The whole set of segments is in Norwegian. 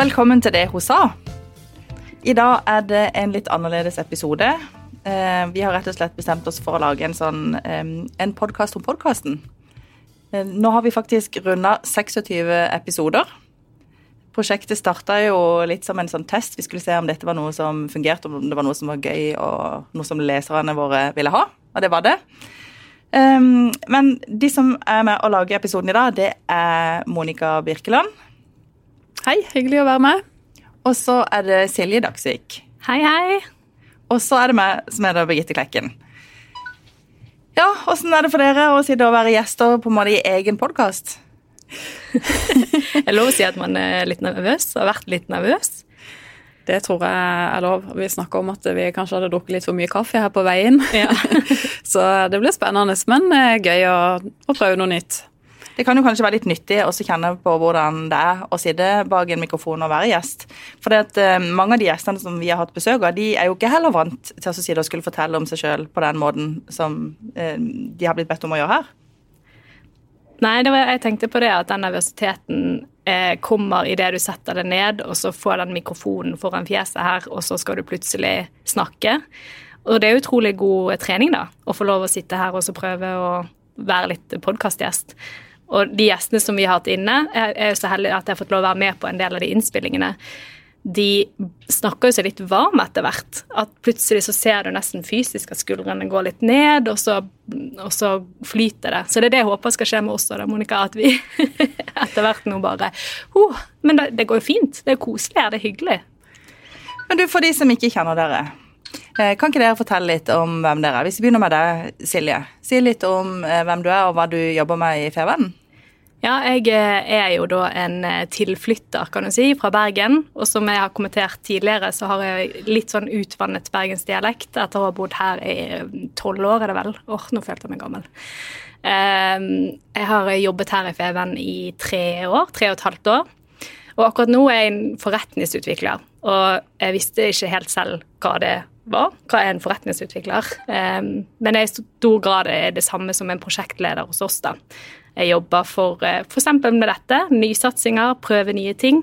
Velkommen til det hun sa. I dag er det en litt annerledes episode. Eh, vi har rett og slett bestemt oss for å lage en sånn en podkast om podkasten. Eh, nå har vi faktisk runda 26 episoder. Prosjektet starta jo litt som en sånn test. Vi skulle se om dette var noe som fungerte, om det var noe som var gøy, og noe som leserne våre ville ha. Og det var det. Men de som er med å lage episoden i dag, det er Monica Birkeland. Hei, hyggelig å være med. Og så er det Silje Dagsvik. Hei, hei. Og så er det meg som er da Birgitte Klekken. Ja, åssen er det for dere å sitte og være gjester på en måte i egen podkast? jeg lov å si at man er litt nervøs, har vært litt nervøs. Det tror jeg er lov. Vi snakker om at vi kanskje hadde drukket litt for mye kaffe her på veien. Ja. så det blir spennende, men eh, gøy å, å prøve noe nytt. Det kan jo kanskje være litt nyttig å kjenne på hvordan det er å sitte bak en mikrofon og være gjest. For det at uh, mange av de gjestene som vi har hatt besøk av, de er jo ikke heller vant til å sitte og skulle fortelle om seg sjøl på den måten som uh, de har blitt bedt om å gjøre her. Nei, var, jeg tenkte på det at den nervøsiteten eh, kommer idet du setter det ned, og så får den mikrofonen foran fjeset her, og så skal du plutselig snakke. Og det er utrolig god trening, da, å få lov å sitte her og prøve å være litt podkastgjest. Og de gjestene som vi har hatt inne, jeg er jo så heldig at jeg har fått lov å være med på en del av de innspillingene. De snakker jo seg litt varm etter hvert. At plutselig så ser du nesten fysisk at skuldrene går litt ned, og så, og så flyter det. Så det er det jeg håper skal skje med oss da, Monica. At vi etter hvert nå bare oh, Men det, det, går jo fint. Det er koselig, det er hyggelig. Men du, for de som ikke kjenner dere. Eh, kan ikke dere fortelle litt om hvem dere er? Hvis vi begynner med deg, Silje. Si litt om eh, hvem du er, og hva du jobber med i Fevennen. Ja, jeg eh, er jo da en tilflytter, kan du si, fra Bergen. Og som jeg har kommentert tidligere, så har jeg litt sånn utvannet bergensdialekt etter å ha bodd her i tolv år, er det vel. Åh, oh, nå følte jeg meg gammel. Jeg har jobbet her i Feven i tre år, tre og et halvt år. Og akkurat nå er jeg en forretningsutvikler, og jeg visste ikke helt selv hva det var. Hva er en forretningsutvikler? Men jeg er i stor grad det samme som en prosjektleder hos oss. da. Jeg jobber for eh, f.eks. med dette. Nysatsinger, prøve nye ting.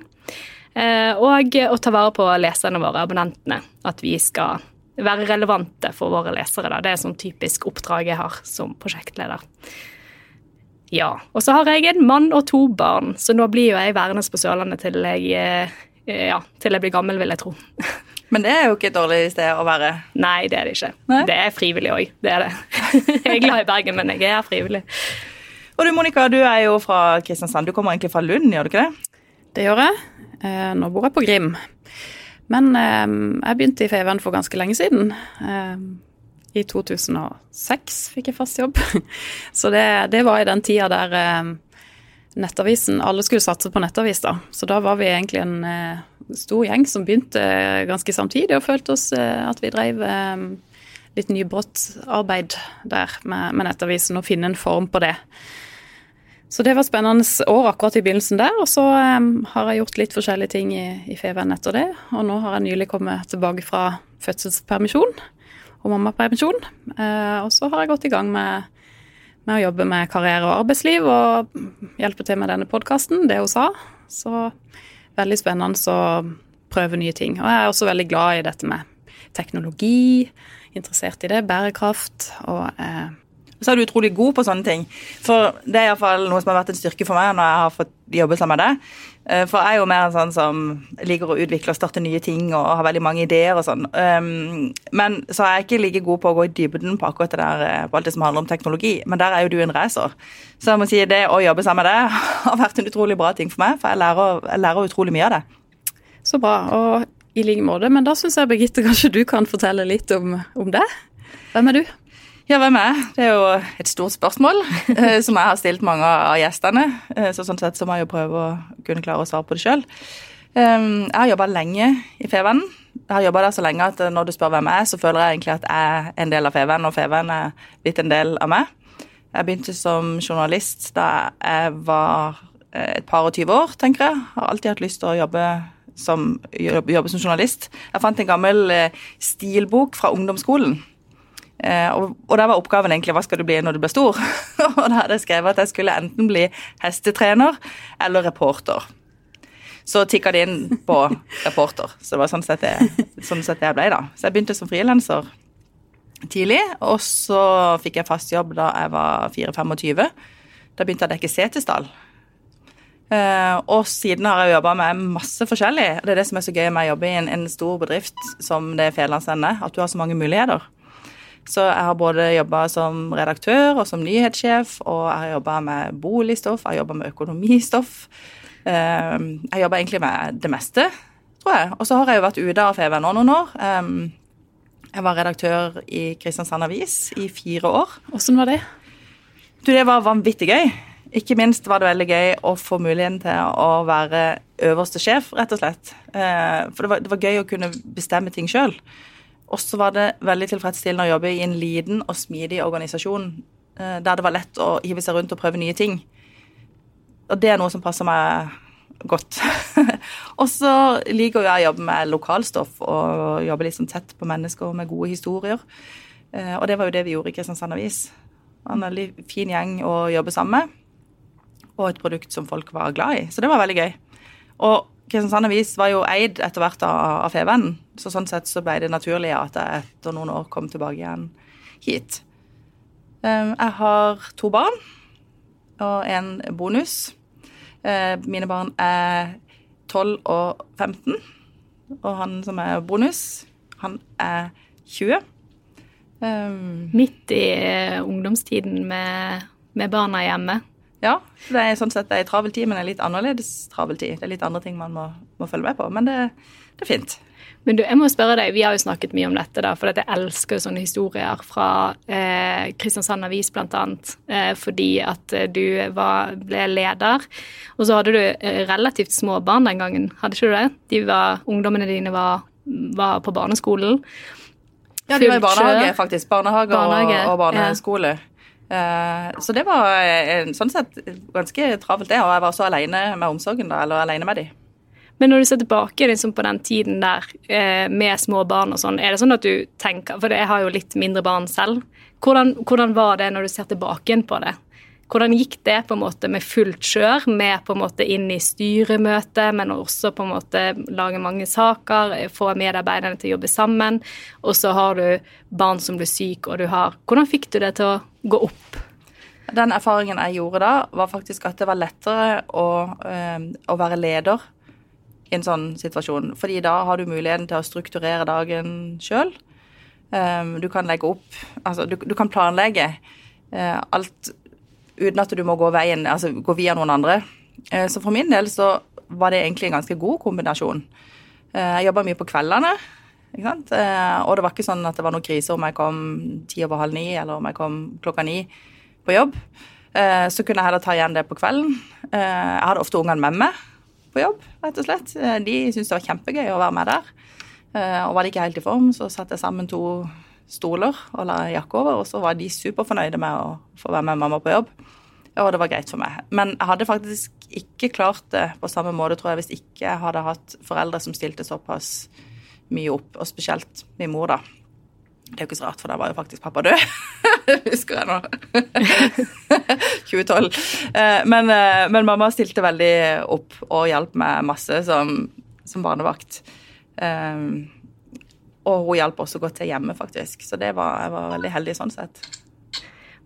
Eh, og å ta vare på leserne våre, abonnentene. At vi skal være relevante for våre lesere. Da. Det er sånn typisk oppdrag jeg har som prosjektleder. Ja. Og så har jeg en mann og to barn, så nå blir jo jeg værende på Sørlandet til jeg, eh, ja, til jeg blir gammel, vil jeg tro. Men det er jo ikke et dårlig sted å være. Nei, det er det ikke. Nei? Det er frivillig òg. Det er det. Jeg er glad i Bergen, men jeg er frivillig. Og du Monica, du er jo fra Kristiansand. Du kommer egentlig fra Lund, gjør du ikke det? Det gjør jeg. Eh, nå bor jeg på Grim. Men eh, jeg begynte i Feven for ganske lenge siden. Eh, I 2006 fikk jeg fast jobb. Så det, det var i den tida der nettavisen Alle skulle satse på nettavis, da. Så da var vi egentlig en stor gjeng som begynte ganske samtidig og følte oss at vi drev litt nybrottsarbeid der med, med nettavisen og finne en form på det. Så det var spennende år akkurat i begynnelsen der. Og så um, har jeg gjort litt forskjellige ting i, i Feven etter det. Og nå har jeg nylig kommet tilbake fra fødselspermisjon og mammapermisjon. Uh, og så har jeg gått i gang med, med, å jobbe med karriere og arbeidsliv og hjelpe til med denne podkasten, det hun sa. Så veldig spennende å prøve nye ting. Og jeg er også veldig glad i dette med teknologi, interessert i det, bærekraft og eh, så er du utrolig god på sånne ting. For det er iallfall noe som har vært en styrke for meg når jeg har fått jobbe sammen med deg. Eh, for jeg er jo mer en sånn som liker å utvikle og starte nye ting og har veldig mange ideer og sånn. Um, men så er jeg ikke like god på å gå i dybden på akkurat det der, eh, på alt det som handler om teknologi. Men der er jo du en racer. Så jeg må si det å jobbe sammen med deg har vært en utrolig bra ting for meg, for jeg lærer, jeg lærer utrolig mye av det. Så bra. Og i like måte. Men da syns jeg Birgitte, kanskje du kan fortelle litt om, om det. Hvem er du? Ja, hvem er Det er jo et stort spørsmål eh, som jeg har stilt mange av gjestene. Eh, så sånn sett så må jeg jo prøve å kunne klare å svare på det sjøl. Jeg har jobba lenge i Fevennen. Jeg har jobba der så lenge at når du spør hvem jeg er, så føler jeg egentlig at jeg er en del av Fevennen, og Fevennen er blitt en del av meg. Jeg begynte som journalist da jeg var eh, et par og tyve år, tenker jeg. Har alltid hatt lyst til å jobbe som, jobbe som journalist. Jeg fant en gammel stilbok fra ungdomsskolen og, og der var oppgaven egentlig hva skal du bli når du blir stor? og da hadde jeg skrevet at jeg skulle enten bli hestetrener eller reporter. så tikka det inn på reporter. Så det var sånn sett jeg, sånn sett jeg ble, da. Så jeg begynte som frilanser tidlig, og så fikk jeg fast jobb da jeg var 4-25. Da begynte jeg å dekke Setesdal. Uh, og siden har jeg jobba med masse forskjellig. Det er det som er så gøy med å jobbe i en, en stor bedrift som det er Fedrelandsvennen, at du har så mange muligheter. Så jeg har både jobba som redaktør og som nyhetssjef, og jeg har jobba med boligstoff, jeg har jobba med økonomistoff. Uh, jeg jobber egentlig med det meste, tror jeg. Og så har jeg jo vært ute av FV nå noen år. Um, jeg var redaktør i Kristiansand Avis i fire år. Åssen var det? Du, det var vanvittig gøy. Ikke minst var det veldig gøy å få muligheten til å være øverste sjef, rett og slett. Eh, for det var, det var gøy å kunne bestemme ting sjøl. Og så var det veldig tilfredsstillende å jobbe i en liten og smidig organisasjon eh, der det var lett å hive seg rundt og prøve nye ting. Og det er noe som passer meg godt. og så liker jeg å jobbe med lokalstoff og jobbe sånn tett på mennesker med gode historier. Eh, og det var jo det vi gjorde i Kristiansand Avis. En veldig fin gjeng å jobbe sammen med og et produkt som folk var glad i. Så det var veldig gøy. Og Kristiansand Avis var jo eid etter hvert av, Fevennen, så sånn sett så ble det naturlig at jeg etter noen år kom tilbake igjen hit. Um, jeg har to barn og en bonus. Uh, mine barn er 12 og 15, og han som er bonus, han er 20. Um, Midt i ungdomstiden med, med barna hjemme. Ja, det er sånn sett en travel tid, men en litt annerledes travel tid. Det er litt andre ting man må, må følge med på, men det, det, er fint. Men du, jeg må spørre deg, Vi har jo snakket mye om dette, da, for jeg elsker sånne historier fra eh, Kristiansand Avis bl.a. Eh, fordi at eh, du var, ble leder. Og så hadde du eh, relativt små barn den gangen, hadde ikke du det? De var, ungdommene dine var, var på barneskolen. Ja, de var i barnehage, faktisk. Barnehage, barnehage og, og barneskole. Ja. Eh, så det var eh, sånn sett ganske travelt, det. Og jeg var også alene med omsorgen, da, eller alene med de. Men når du ser tilbake liksom, på den tiden der eh, med små barn og sånn, er det sånn at du tenker For jeg har jo litt mindre barn selv. Hvordan, hvordan var det når du ser tilbake på det? Hvordan gikk det på en måte med fullt kjør, med på en måte inn i styremøte, men også på en måte lage mange saker, få medarbeiderne til å jobbe sammen, og så har du barn som blir syke, og du har Hvordan fikk du det til å gå opp? Den erfaringen jeg gjorde da, var faktisk at det var lettere å, øh, å være leder i en sånn situasjon. Fordi da har du muligheten til å strukturere dagen sjøl. Um, ehm, du kan legge opp Altså, du, du kan planlegge uh, alt uten at du må gå veien, altså gå via noen andre. Uh, så for min del så var det egentlig en ganske god kombinasjon. Uh, jeg jobba mye på kveldene. Eh, og det var ikke sånn at det var noen krise om jeg kom ti over halv ni, eller om jeg kom klokka ni på jobb. Så kunne jeg heller ta igjen det på kvelden. Jeg hadde ofte ungene med meg på jobb, rett og slett. De syntes det var kjempegøy å være med der. Og var de ikke helt i form, så satte jeg sammen to stoler og la jakke over, og så var de superfornøyde med å få være med mamma på jobb. Og det var greit for meg. Men jeg hadde faktisk ikke klart det på samme måte, tror jeg, hvis ikke jeg hadde hatt foreldre som stilte såpass mye opp, og spesielt min mor, da. Det er jo ikke så rart, for da var jo faktisk pappa død. Husker jeg nå. 2012. Eh, men, eh, men, mamma stilte veldig opp og hjalp meg masse som, som barnevakt. Um, og hun hjalp også godt til hjemme, faktisk. Så var, jeg var veldig heldig sånn sett.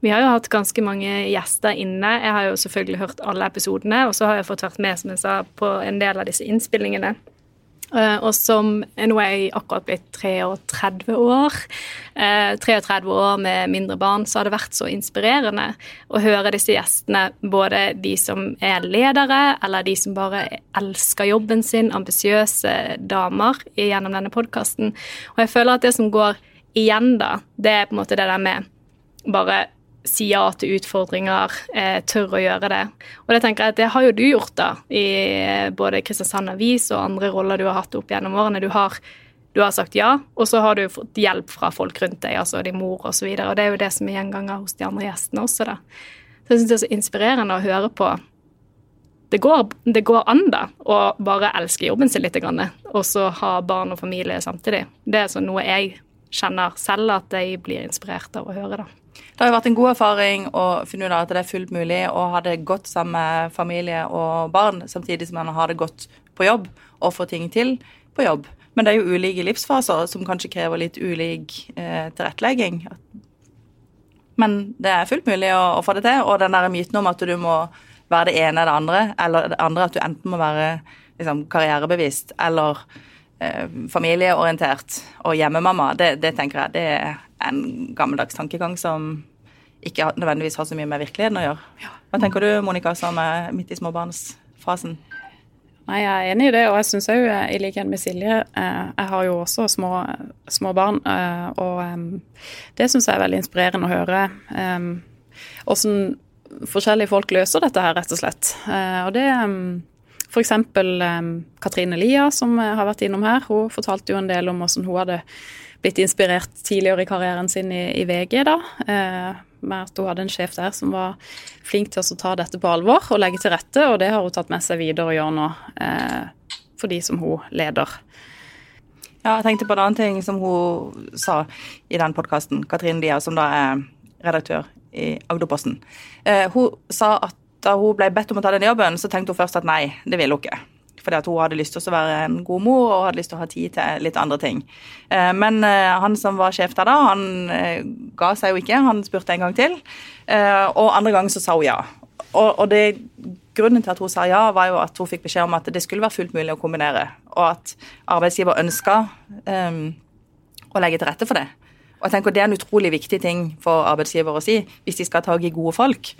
Vi har jo hatt ganske mange gjester inne. Jeg har jo selvfølgelig hørt alle episodene, og så har jeg fått vært med, som jeg sa, på en del av disse innspillingene. Uh, og som nå er akkurat blitt 33 år, uh, 33 år med mindre barn, så har det vært så inspirerende å høre disse gjestene, både de som er ledere, eller de som bare elsker jobben sin, ambisiøse damer, gjennom denne podkasten. Og jeg føler at det som går igjen, da, det er på en måte det der med bare si ja til utfordringer, eh, tør å gjøre det. Og det tenker jeg at det har jo du gjort, da, i eh, både Kristiansand Avis og andre roller du har hatt opp gjennom årene. Du har, du har sagt ja, og så har du fått hjelp fra folk rundt deg, altså din mor osv. Og, så og det er jo det som er gjenganger hos de andre gjestene også, da. Så jeg syns det er så inspirerende å høre på. Det går, det går an, da, å bare elske jobben sin litt, og så ha barn og familie samtidig. Det er sånn noe jeg kjenner selv at jeg blir inspirert av å høre, da. Det har jo vært en god erfaring å finne ut at det er fullt mulig å ha det godt sammen med familie og barn, samtidig som man har det godt på jobb og får ting til på jobb. Men det er jo ulike livsfaser som kanskje krever litt ulik eh, tilrettelegging. Men det er fullt mulig å, å, få det til. Og den der myten om at du må være det ene eller det andre, eller det andre at du enten må være liksom, karrierebevisst eller eh, familieorientert og hjemmemamma, det, det tenker jeg det er en gammeldags tankegang som ikke nødvendigvis har så mye med virkeligheten å gjøre. Hva tenker du, Monica, som er midt i småbarnsfasen? Nei, Jeg er enig i det, og jeg syns òg, i likhet med Silje, eh, jeg har jo også små, små barn. Eh, og det syns jeg er veldig inspirerende å høre. Hvordan forskjellige folk løser dette her, rett og slett. Eh, og det F.eks. Katrine Lia, som har vært innom her, hun fortalte jo en del om hvordan hun hadde blitt inspirert tidligere i karrieren sin i, i VG. da, med at hun hadde en sjef der som var flink til å ta dette på alvor og legge til rette, og det har hun tatt med seg videre og gjør nå eh, for de som hun leder. Ja, jeg tenkte på en annen ting som hun sa i den podkasten, Katrine Lia, som da er redaktør i Agderposten. Eh, hun sa at da hun ble bedt om å ta den jobben, så tenkte hun først at nei, det ville hun ikke fordi at hun hadde lyst til å være en god mor og hadde lyst til å ha tid til litt andre ting. Eh, men eh, han som var sjef der da, han eh, ga seg jo ikke. Han spurte en gang til. Og andre gang så sa hun ja. Og, det, grunnen til at hun sa ja, var jo at hun fikk beskjed om at det skulle være fullt mulig å kombinere, og at arbeidsgiver ønska um, å legge til rette for det. Og jeg tenker Det er en utrolig viktig ting for arbeidsgiver å si hvis de skal ha tak i gode folk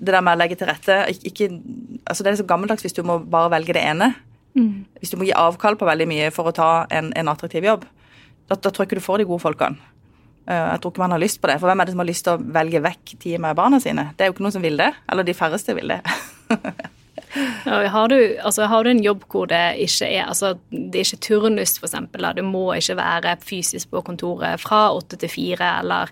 det der med å legge til rette ikke, altså Det er så gammeldags hvis du må bare velge det ene. Mm. Hvis du må gi avkall på veldig mye for å ta en, en attraktiv jobb. Da, da, tror jeg ikke du får de gode folkene. Eh, jeg tror ikke man har lyst på det. For hvem er det som har lyst til å velge vekk tid med barna sine? Det er jo ikke noen som vil det. Eller de færreste vil det. Har, du, altså, har, du, en jobb hvor det ikke er altså, det er ikke turnus, f.eks. Du må ikke være fysisk på kontoret fra åtte til fire, eller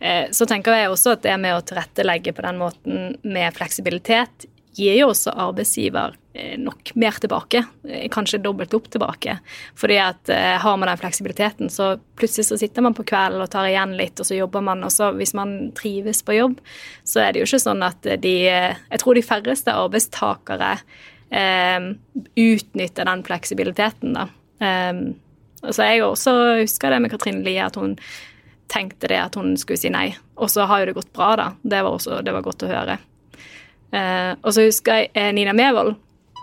eh, Så tenker jeg også at det med å tilrettelegge på den måten med fleksibilitet gir jo også arbeidsgiver nok mer tilbake, eh, kanskje dobbelt opp tilbake. Fordi at eh, har man den fleksibiliteten, så plutselig så sitter man på kvelden og tar igjen litt, og så jobber man. Og så hvis man trives på jobb, så er det jo ikke sånn at de Jeg tror de færreste arbeidstakere eh, utnytter den fleksibiliteten, da. Eh, så jeg også husker det med Katrine Lie, at hun tenkte det at hun skulle si nei. Og så har jo det gått bra, da. Det var, også, det var godt å høre. Eh, og så husker jeg eh, Nina Mevold,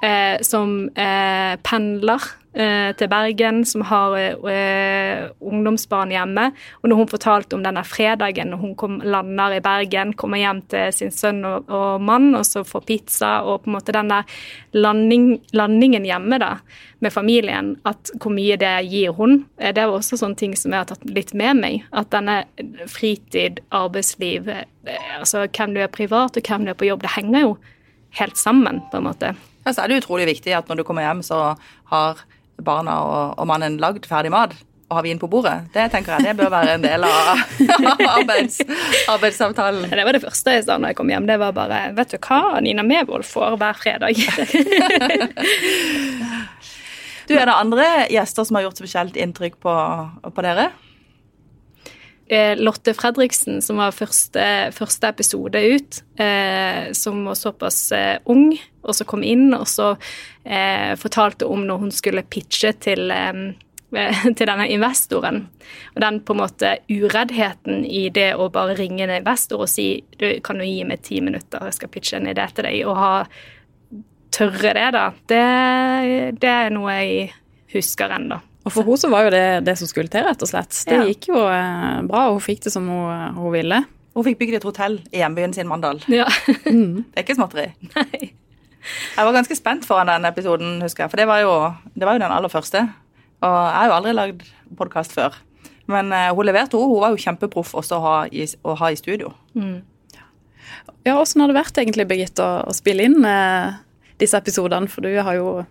eh, som eh, pendler eh, til Bergen, som har eh, ungdomsbarn hjemme. Og når hun fortalte om denne fredagen når hun kom, lander i Bergen, kommer hjem til sin sønn og, og mann, og så får pizza, og på en måte den der landing, landingen hjemme da, med familien, at hvor mye det gir hun, det er også sånne ting som jeg har tatt litt med meg. At denne fritid, arbeidsliv, altså hvem du er privat og hvem du er på jobb, det henger jo helt sammen, på en måte. Ja, så er det utrolig viktig at når du kommer hjem, så har barna og, og mannen lagd ferdig mat og har vin på bordet. Det tenker jeg det bør være en del av arbeids, arbeidsavtalen. Det var det første jeg sa når jeg kom hjem. Det var bare Vet du hva Nina Mevold får hver fredag? du, Er det andre gjester som har gjort spesielt inntrykk på, på dere? Eh, Lotte Fredriksen, som var første, første episode ut, eh, som var såpass eh, ung, og så kom inn og så eh, fortalte om når hun skulle pitche til, eh, til denne investoren. Og den på en måte ureddheten i det å bare ringe en investor og si du, kan du gi meg ti minutter, jeg skal pitche en idé til deg, og ha tørre det, da, det, det er noe jeg husker ennå. Og for henne så var jo det det som skulle til, rett og slett. Det ja. gikk jo eh, bra, og hun fikk det som hun, hun ville. Hun fikk bygd et hotell i hjembyen sin, Mandal. Ja. mm. Det er ikke småtteri. Nei. Jeg var ganske spent foran den episoden, husker jeg, for det var jo, det var jo den aller første. Og jeg har jo aldri lagd podkast før. Men uh, hun leverte henne. Hun var jo kjempeproff også å ha i, å ha i studio. Mm. Ja, Åssen har det vært egentlig, Birgitte, å, å spille inn eh, disse episodene? For du har jo eh,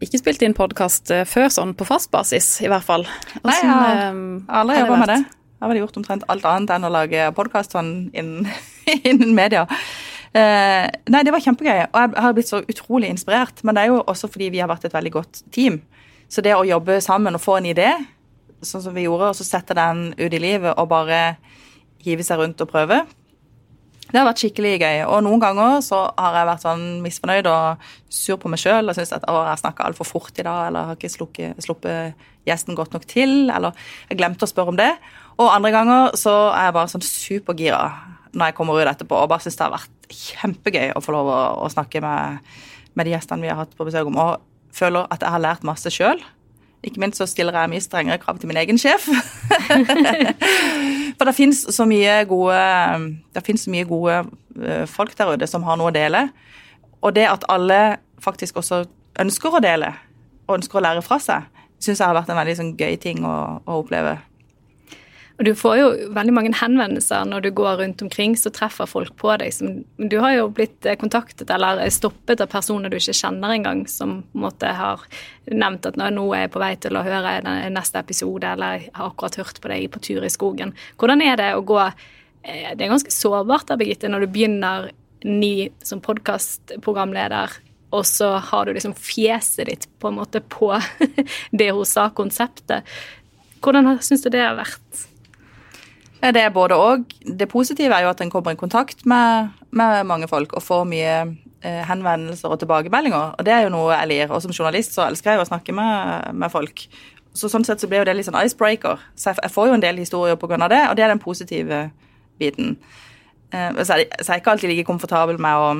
ikke spilt inn podkast eh, før sånn på fast basis, i hvert fall. Hvordan, Nei, jeg har eh, aldri jobba med det. Jeg har vel gjort omtrent alt annet enn å lage podkast sånn innen, innen media. Uh, nei, det var kjempegøy, og jeg har blitt så utrolig inspirert. Men det er jo også fordi vi har vært et veldig godt team. Så det å jobbe sammen og få en idé, sånn som vi gjorde, og så sette den ut i livet og bare hive seg rundt og prøve. Det har vært skikkelig gøy. Og noen ganger så har jeg vært sånn misfornøyd og sur på meg sjøl og syns at å, jeg snakka altfor fort i dag, eller har ikke sluppet, sluppet gjesten godt nok til, eller jeg glemte å spørre om det. Og andre ganger så er jeg bare sånn supergira når jeg kommer ut etterpå og bare syns det har vært kjempegøy å få lov å, å snakke med, med, de gjestene vi har hatt på besøk om, og føler at jeg har lært masse sjøl. Ikke minst så stiller jeg mye strengere krav til min egen sjef. For det fins så mye gode så mye gode eh, folk der ute som har noe å dele. Og det at alle faktisk også ønsker å dele, og ønsker å lære fra seg, syns jeg har vært en veldig sånn, gøy ting å, å oppleve. Og du får jo veldig mange henvendelser når du går rundt omkring, så treffer folk på deg. Som, du har jo blitt eh, kontaktet eller stoppet av personer du ikke kjenner engang, som på en måte har nevnt at nå er jeg på vei til å høre neste episode, eller har akkurat hørt på deg på tur i skogen. Hvordan er det å gå eh, Det er ganske sårbart da, Birgitte, når du begynner ny som podkastprogramleder og så har du liksom fjeset ditt på en måte på det hun sa, konseptet. Hvordan syns du det har vært? Det er både og. Det positive er jo at en kommer i kontakt med, med mange folk og får mye eh, henvendelser og tilbakemeldinger. Og det er jo noe jeg lir. Og som journalist så elsker jeg jo å snakke med, med folk. Så sånn sett så blir jo det litt sånn icebreaker. Så jeg, jeg får jo en del historier pga. det, og det er den positive biten. Eh, så, jeg, så er jeg ikke alltid like komfortabel med å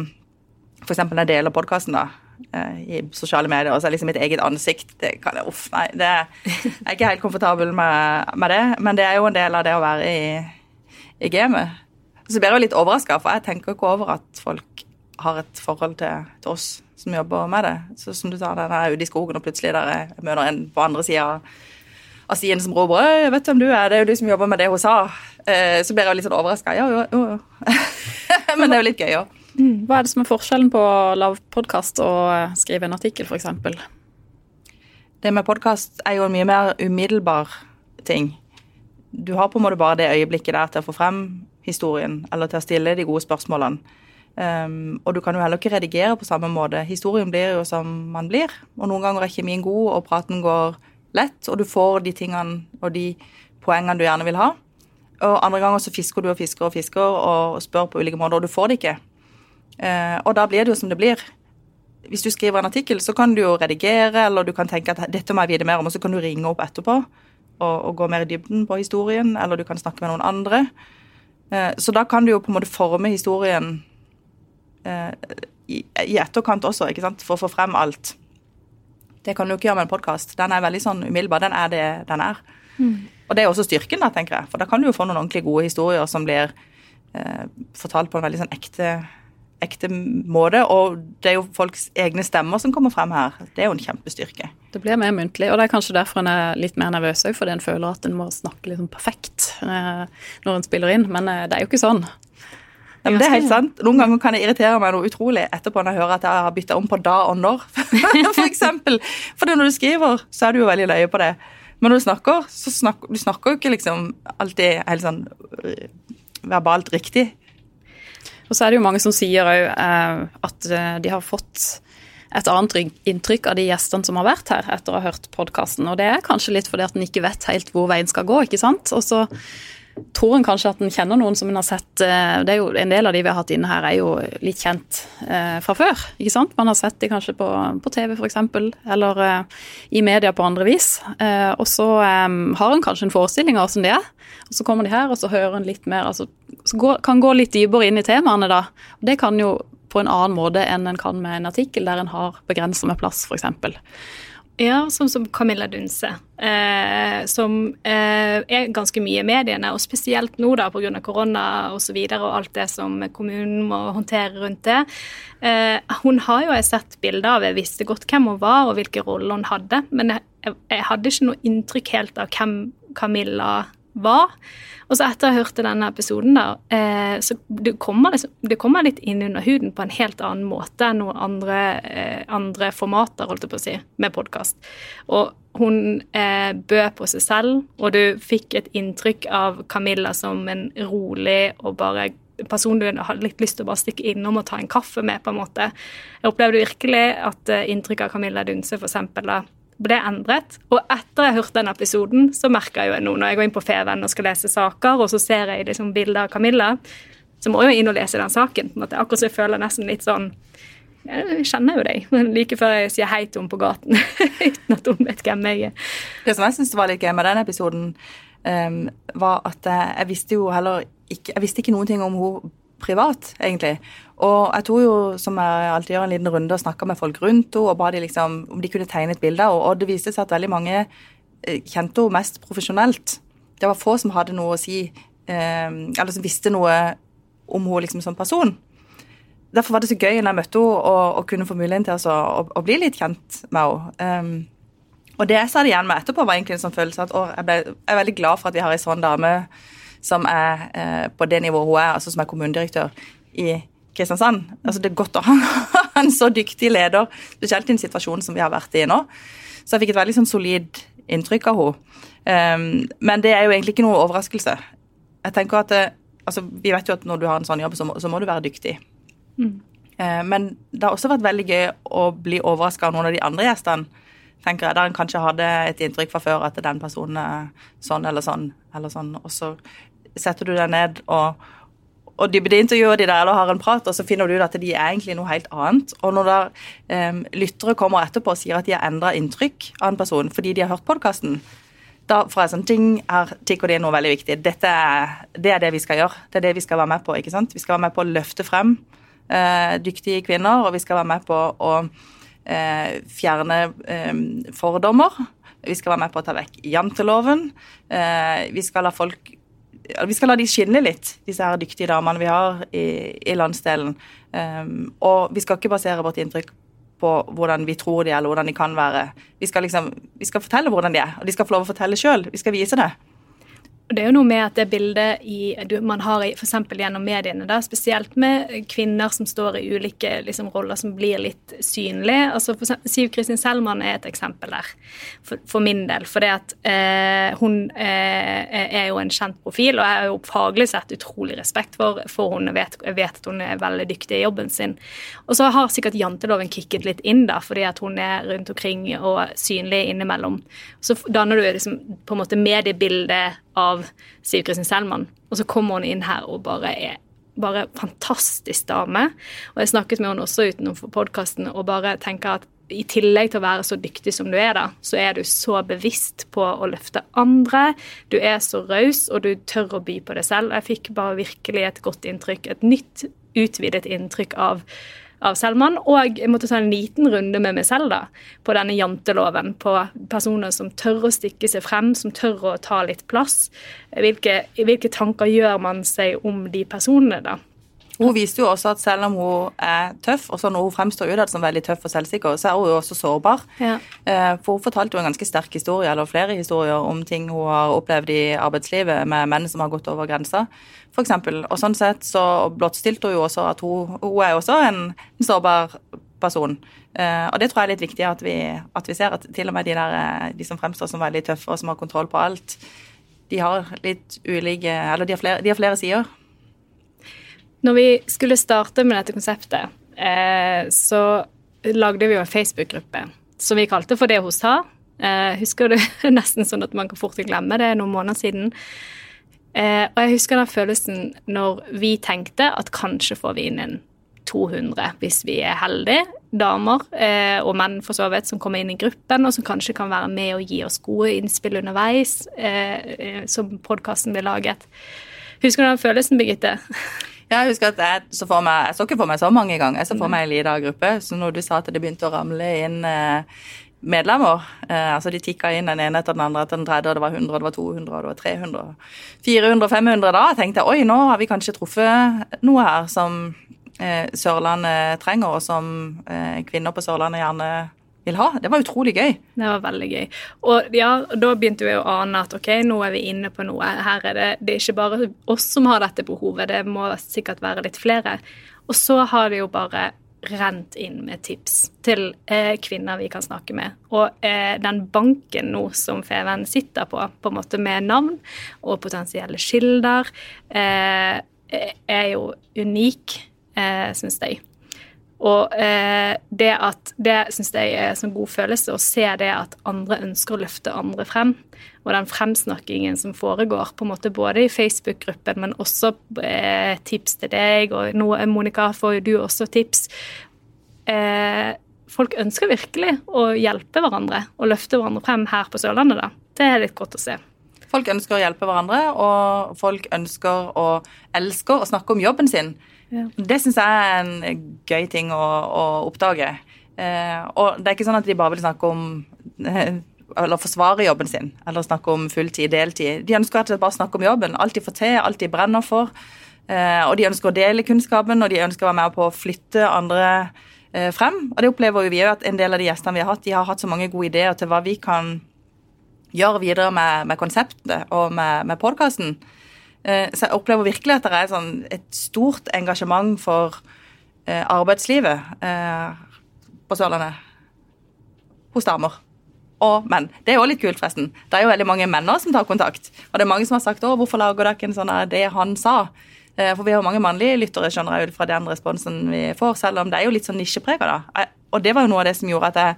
F.eks. når jeg deler podkasten, da i sosiale medier, og så er liksom mitt eget ansikt det kan jeg, Uff, nei. Det, jeg er ikke helt komfortabel med, med, det, men det er jo en del av det å være i, i gamet. Så blir jeg jo litt overraska, for jeg tenker ikke over at folk har et forhold til, til, oss som jobber med det. Så som du sa, den er ute i skogen, og plutselig der jeg møter en på andre sida av stien som roper 'Jeg vet hvem du er, det er jo du som jobber med det hun sa'. Eh, så blir jeg jo litt sånn overraska. Ja, jo, jo. men det er jo litt gøy òg. Mm. Hva er det som er forskjellen på å lage podkast og skrive en artikkel, f.eks.? Det med podkast er jo en mye mer umiddelbar ting. Du har på en måte bare det øyeblikket der til å få frem historien, eller til å stille de gode spørsmålene. Um, og du kan jo heller ikke redigere på samme måte. Historien blir jo som man blir. Og noen ganger er kjemien god, og praten går lett, og du får de tingene og de poengene du gjerne vil ha. Og andre ganger så fisker du og fisker og fisker og spør på ulike måter, og du får det ikke. Eh, og da blir det jo som det blir. Hvis du skriver en artikkel, så kan du jo redigere, eller du kan tenke at dette må jeg vite mer om, og så kan du ringe opp etterpå og, og gå mer i dybden på historien, eller du kan snakke med noen andre. Eh, så da kan du jo på en måte forme historien eh, i, i etterkant også, ikke sant, for å få frem alt. Det kan du ikke gjøre med en podkast. Den er veldig sånn umiddelbar. Den er det den er. Mm. Og det er også styrken, da, tenker jeg. For da kan du jo få noen ordentlig gode historier som blir eh, fortalt på en veldig sånn ekte ekte måte. Og det er jo folks egne stemmer som kommer frem her. Det er jo en kjempestyrke. Det blir mer muntlig, og det er kanskje derfor en er litt mer nervøs òg, fordi en føler at en må snakke liksom perfekt eh, når en spiller inn. Men eh, det er jo ikke sånn. Ja, det er helt sant. Noen ganger kan det irritere meg noe utrolig etterpå når jeg hører at jeg har bytta om på da og når, for eksempel. For når du skriver, så er du jo veldig løye på det. Men når du snakker, så snakker du snakker jo ikke liksom alltid helt sånn eh, verbalt riktig. Og så er det jo mange som sier òg eh, at eh, de har fått et annet inntrykk av de gjestene som har vært her etter å ha hørt podkasten. Og det er kanskje litt fordi at en ikke vet helt hvor veien skal gå, ikke sant. Og så tror en kanskje at en kjenner noen som en har sett eh, det er jo En del av de vi har hatt inne her, er jo litt kjent eh, fra før. ikke sant? Man har sett de kanskje på, på TV f.eks., eller eh, i media på andre vis. Eh, og så eh, har en kanskje en forestilling av hvordan det er. Og så kommer de her, og så hører en litt mer altså, Så går, kan gå litt dypere inn i temaene, da. Og det kan jo på en annen måte enn en kan med en artikkel der en har begrensa med plass, f.eks. Ja, sånn som Camilla Dunse, eh, som eh, er ganske mye i mediene, og spesielt nå da pga. korona. Og, så videre, og alt det som kommunen må håndtere rundt det. Eh, hun har jo jeg sett bilder av, jeg visste godt hvem hun var og hvilke roller hun hadde, men jeg, jeg hadde ikke noe inntrykk helt av hvem Camilla var. Og så etter å ha hørt denne episoden, da, eh, så det kommer, liksom, det kommer, litt inn under huden på en helt annen måte enn noen andre, eh, andre formater, holdt jeg på å si, med podkast. Og hun eh, bød på seg selv, og du fikk et inntrykk av Camilla som en rolig og bare person du hadde litt lyst til å bare stikke innom og ta en kaffe med, på en måte. Jeg opplevde virkelig at eh, inntrykket av Camilla Dunse, for eksempel, da, ble endret. Og etter jeg hørte den episoden, så merker jeg jo nå når jeg går inn på Feven og skal lese saker, og så ser jeg liksom bilder av Camilla, så må jeg jo inn og lese den saken. på en måte. Akkurat så jeg føler nesten litt sånn jeg kjenner jo deg, like før jeg sier hei til henne på gaten uten at hun vet hvem jeg er. Det som jeg syns var litt gøy med den episoden, um, var at jeg visste jo heller ikke Jeg visste ikke noen ting om henne privat, egentlig. Og jeg tok jo, som jeg alltid gjør, en liten runde og snakka med folk rundt henne og ba de liksom om de kunne tegne et bilde. Og det viste seg at veldig mange eh, kjente henne mest profesjonelt. Det var få som hadde noe å si, um, eller som visste noe om henne liksom som person derfor var det så gøy når jeg møtte henne og, kunne få muligheten til altså, å, å, bli litt kjent med henne. Um, og det jeg sa det igjen med etterpå, var egentlig en sånn følelse at å, jeg, ble, jeg, er veldig glad for at vi har en sånn dame som er eh, på det nivået hun er, altså som er kommunedirektør i Kristiansand. Altså Det er godt å ha en så dyktig leder, spesielt i en situasjon som vi har vært i nå. Så jeg fikk et veldig sånn solid inntrykk av henne. Um, men det er jo egentlig ikke noe overraskelse. Jeg tenker at det, altså, Vi vet jo at når du har en sånn jobb, så må, så må du være dyktig. Mm. Men det har også vært veldig gøy å bli overraska av noen av de andre gjestene. tenker jeg, Der en kanskje hadde et inntrykk fra før at den personen er sånn eller sånn. eller sånn, Og så setter du deg ned og, og dybdeintervjuer de der eller har en prat, og så finner du ut at de er egentlig noe helt annet. Og når da um, lyttere kommer etterpå og sier at de har endra inntrykk av en person fordi de har hørt podkasten, da får jeg sånn ting, her tikker det inn noe veldig viktig. Dette er, det er det vi skal gjøre. Det er det vi skal være med på. ikke sant? Vi skal være med på å løfte frem uh, dyktige kvinner, og vi skal være med på å eh, fjerne eh, fordommer. Vi skal være med på å ta vekk janteloven. vi skal la folk vi skal la de skinne litt, disse her dyktige damene vi har i, i landsdelen. Um, og vi skal ikke basere vårt inntrykk på hvordan vi tror de er, eller hvordan de kan være. Vi skal, liksom, vi skal fortelle hvordan de er, og de skal få lov å fortelle sjøl. Vi skal vise det. Det er jo noe med at det bildet i, man har f.eks. gjennom mediene, da, spesielt med kvinner som står i ulike liksom, roller som blir litt synlige. Altså, for, Siv Kristin Selman er et eksempel der, for, for min del. For at eh, hun eh, er jo en kjent profil, og jeg har jo faglig sett utrolig respekt for, for hun. Jeg vet, vet, at hun er veldig dyktig i jobben sin. Og så har sikkert janteloven kicket litt inn, da, fordi at hun er rundt omkring og synlig innimellom. Så danner du liksom på en måte mediebildet av Siv Kristin Selman. Og så kommer hun inn her og bare er bare fantastisk dame. Og jeg snakket med henne også utenfor podkasten og bare tenker at i tillegg til å være så dyktig som du er, da, så er du så bevisst på å løfte andre. Du er så raus, og du tør å by på deg selv. Jeg fikk bare virkelig et godt inntrykk, et nytt, utvidet inntrykk av av Selman. Og jeg måtte ta en liten runde med meg selv da, på denne janteloven. På personer som tør å stikke seg frem, som tør å ta litt plass. Hvilke, hvilke tanker gjør man seg om de personene, da? Hun viste jo også at selv om hun er tøff, og sånn, hun fremstår utad som veldig tøff og selvsikker, så er hun jo også sårbar. Ja. Eh, for hun fortalte jo en ganske sterk historie, eller flere historier, om ting hun har opplevd i arbeidslivet med menn som har gått over grensa, f.eks. Og sånn sett så blottstilte hun jo også at hun, hun er også en, sårbar person. Uh, og det tror jeg er litt viktig at vi, at vi, ser at til og med de, der, eh, de som fremstår som veldig tøffe og som har kontroll på alt, de har litt ulike Eller de har flere, de har flere sider. Når vi skulle starte med dette konseptet, eh, så lagde vi jo en Facebook-gruppe som vi kalte for Det hun sa. Eh, husker du nesten sånn at man kan fort glemme det, noen måneder siden. Eh, og jeg husker den følelsen når vi tenkte at kanskje får vi inn en 200 hvis vi er heldige. Damer eh, og menn for så vidt som kommer inn i gruppen, og som kanskje kan være med og gi oss gode innspill underveis, eh, eh som podkasten blir laget. Husker du den følelsen, Birgitte? Ja, jeg husker at jeg så, meg, jeg så ikke for meg så mange ganger. Jeg så for meg en liten gruppe. Så når du sa at det begynte å ramle inn eh, medlemmer eh, altså De tikka inn den ene etter den andre etter den tredje, og det var 100, det var 200, og det var 300, 400, 500. Da tenkte jeg oi, nå har vi kanskje truffet noe her som eh, Sørlandet trenger, og som eh, kvinner på Sørlandet gjerne vil ha. Det var utrolig gøy. Det var veldig gøy. Og ja, da begynte vi å ane at ok, nå er vi inne på noe. Her er det, det er ikke bare oss som har dette behovet, det må sikkert være litt flere. Og så har det jo bare rent inn med tips til eh, kvinner vi kan snakke med. Og eh, den banken nå som Feven sitter på, på en måte med navn og potensielle kilder, eh, er jo unik, eh, syns jeg. Og eh, det at det syns jeg er en sånn god følelse, å se det at andre ønsker å løfte andre frem. Og den fremsnakkingen som foregår, på en måte både i Facebook-gruppen, men også eh, tips til deg, og nå, Monica, får du også tips. Eh, folk ønsker virkelig å hjelpe hverandre og løfte hverandre frem her på Sørlandet, da. Det er litt godt å se. Folk ønsker å hjelpe hverandre, og folk ønsker og elsker å snakke om jobben sin. Ja. Det syns jeg er en gøy ting å, å oppdage. Eh, og det er ikke sånn at de bare vil snakke om eh, eller forsvare jobben sin, eller snakke om fulltid, deltid. De ønsker at det bare snakker om jobben. Alt de får til, alt de brenner for. Eh, og de ønsker å dele kunnskapen, og de ønsker å være med på å flytte andre eh, frem. Og det opplever vi òg at en del av de gjestene vi har hatt, de har hatt så mange gode ideer til hva vi kan gjøre videre med, med konseptet og med, med podkasten. Eh, så jeg opplever virkelig at det er sånn et stort engasjement for arbeidslivet på Sørlandet. Hos damer. Og menn. Det er jo litt kult, forresten. Det er jo veldig mange menn som tar kontakt. Og det er mange som har sagt 'Å, hvorfor lager dere en sånn det han sa'? For vi har jo mange mannlige lyttere, skjønner jeg ut fra den responsen vi får, selv om det er jo litt sånn nisjeprega, da. Og det var jo noe av det som gjorde at jeg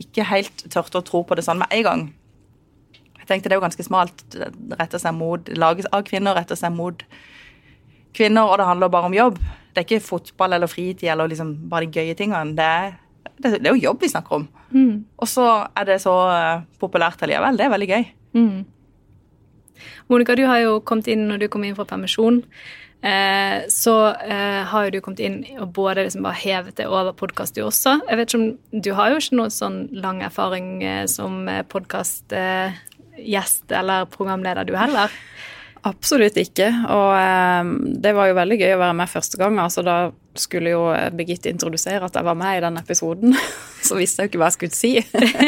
ikke helt tørte å tro på det sånn med en gang. Jeg tenkte det er jo ganske smalt. Retter seg mot lages av kvinner, retter seg mot kvinner, og det handler bare om jobb. Det er ikke fotball eller fritid eller liksom bare de gøye tingene. Det er, det er jo jobb vi snakker om. Mm. Og så er det så uh, populært allikevel. Det er veldig gøy. Mm. Monica, du har jo kommet inn når du kom inn fra permisjon. Eh, så eh, har jo du kommet inn og både liksom bare hevet det over podkast, du også. Jeg vet ikke om, Du har jo ikke noe sånn lang erfaring eh, som podkastgjest eh, eller programleder du heller? Absolutt ikke. Og eh, det var jo veldig gøy å være med første gang. altså Da skulle jo Birgitte introdusere at jeg var med i den episoden. Så visste jeg jo ikke hva jeg skulle si.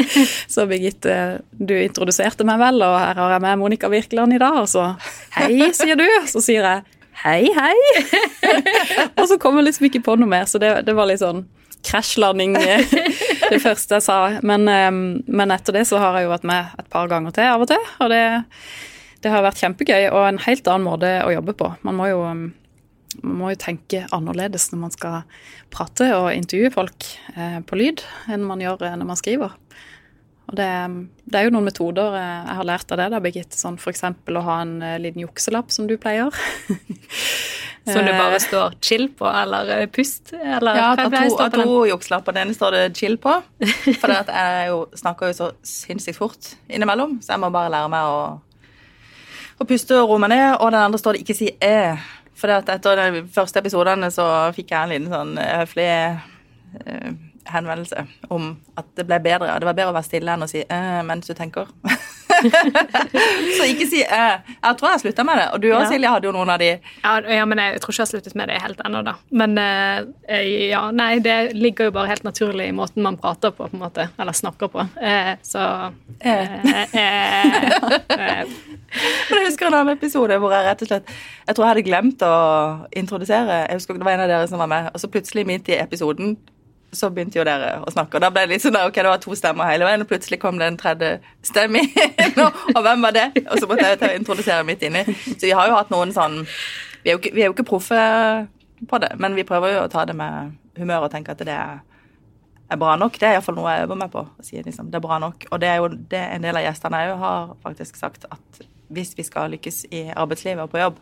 så Birgitte, du introduserte meg vel, og her har jeg med Monica Virkeland i dag. Og så hei, sier du. Så sier jeg hei, hei. og så kommer jeg liksom ikke på noe mer, så det, det var litt sånn krasjlanding eh, det første jeg sa. Men, ehm, men, etter det så har jeg jo vært med et par ganger til av og til. Og det, det har vært kjempegøy og en helt annen måte å jobbe på. Man må jo, ehm, man må jo tenke annerledes når man skal prate og intervjue folk eh, på lyd enn man gjør eh, når man skriver. Og det, det, er jo noen metoder jeg har lært av det, da, Birgitte. Sånn f.eks. å ha en liten jukselapp, som du pleier. Som du bare står chill på, eller eh, pust? Eller ja, av to, av to jukselapper. Den ene står det chill på. For jeg jo, snakker jo så sinnssykt fort innimellom, så jeg må bare lære meg å, å puste og den andre står det ikke si æ'. For etter de første episodene så fikk jeg en liten sånn eh, høflig uh, henvendelse om at det ble bedre. Det var bedre å være stille enn å si eh, mens du tenker. så ikke si eh. Jeg tror jeg har slutta med det. Og du òg, ja. Silje, hadde jo noen av de. Ja, ja, men jeg tror ikke jeg har sluttet med det helt ennå, da. Men eh, ja, nei, det ligger jo bare helt naturlig i måten man prater på, på en måte. Eller snakker på. Eh, så eh. men jeg husker en annen episode hvor jeg rett og slett Jeg tror jeg hadde glemt å introdusere. Jeg husker Det var en av dere som var med, og så plutselig midt i episoden så begynte jo dere å snakke. Og da ble det litt sånn ok, det var to stemmer hele veien, og plutselig kom det en tredje stemme inn. Og hvem var det? Og så måtte jeg til å introdusere midt inni. Så vi har jo hatt noen sånn Vi er jo ikke, ikke proffe på det, men vi prøver jo å ta det med humør og tenke at det er, er bra nok. Det er iallfall noe jeg øver meg på. å si liksom, Det er bra nok. Og det er jo det en del av gjestene òg har faktisk sagt, at hvis vi skal lykkes i arbeidslivet og på jobb,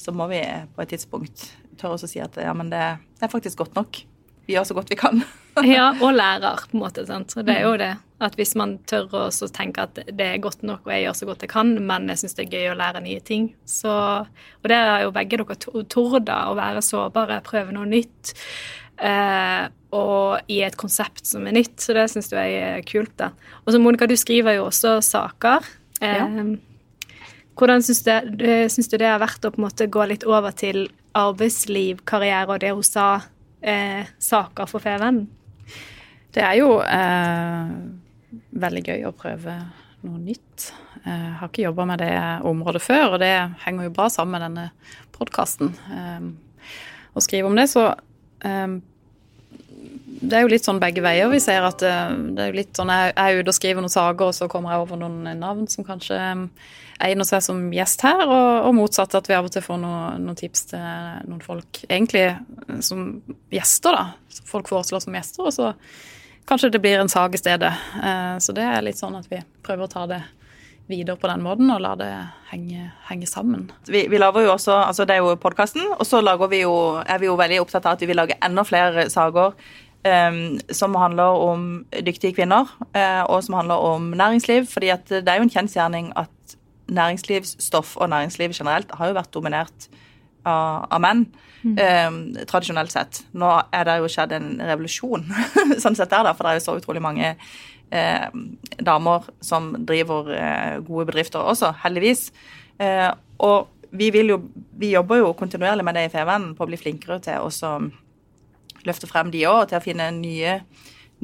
så må vi på et tidspunkt tørre oss å si at ja, men det, det er faktisk godt nok vi gjør så godt vi kan. ja, og lærer, på en måte. Sant? Så det er jo det. At hvis man tør å tenke at det er godt nok, og jeg gjør så godt jeg kan, men jeg syns det er gøy å lære nye ting, så Og det er jo begge dere torda å være sårbare, prøve noe nytt. Eh, og i et konsept som er nytt, så det syns jeg er kult. da. Og så Monica, du skriver jo også saker. Eh, ja. Hvordan syns du, du, det har vært å på en måte gå litt over til arbeidsliv, karriere og det hun sa eh, saker for Feven? Det er jo eh, veldig gøy å prøve noe nytt. Jeg eh, har ikke jobba med det området før, og det henger jo bra sammen med denne podkasten. Eh, å skrive om det, så eh, det er jo litt sånn begge veier. Vi ser at eh, det er jo litt sånn jeg er ute og skriver noen saker, og så kommer jeg over noen navn som kanskje egner seg som gjest her, og, og motsatt at vi av og til får noen, noen tips til noen folk egentlig som gjester, da. Folk foreslår som gjester, og så kanskje det blir en sak i stedet. Så det er litt sånn at vi prøver å ta det videre på den måten og la det henge, henge sammen. Vi, vi, lager jo også, altså Det er jo podkasten, og så vi jo, er vi jo veldig opptatt av at vi vil lage enda flere saker som handler om dyktige kvinner, uh, og som handler om næringsliv. fordi at det er jo en kjensgjerning at næringslivsstoff og næringsliv generelt har jo vært dominert av, av menn. Mm. Um, tradisjonelt sett. Nå er det jo skjedd en revolusjon, sånn sett der, da, for det er jo så utrolig mange eh, damer som driver eh, gode bedrifter også, heldigvis. Eh, og vi, vil jo, vi, jobber jo kontinuerlig med det i Feven på å bli flinkere til å løfte frem de òg, til å finne nye,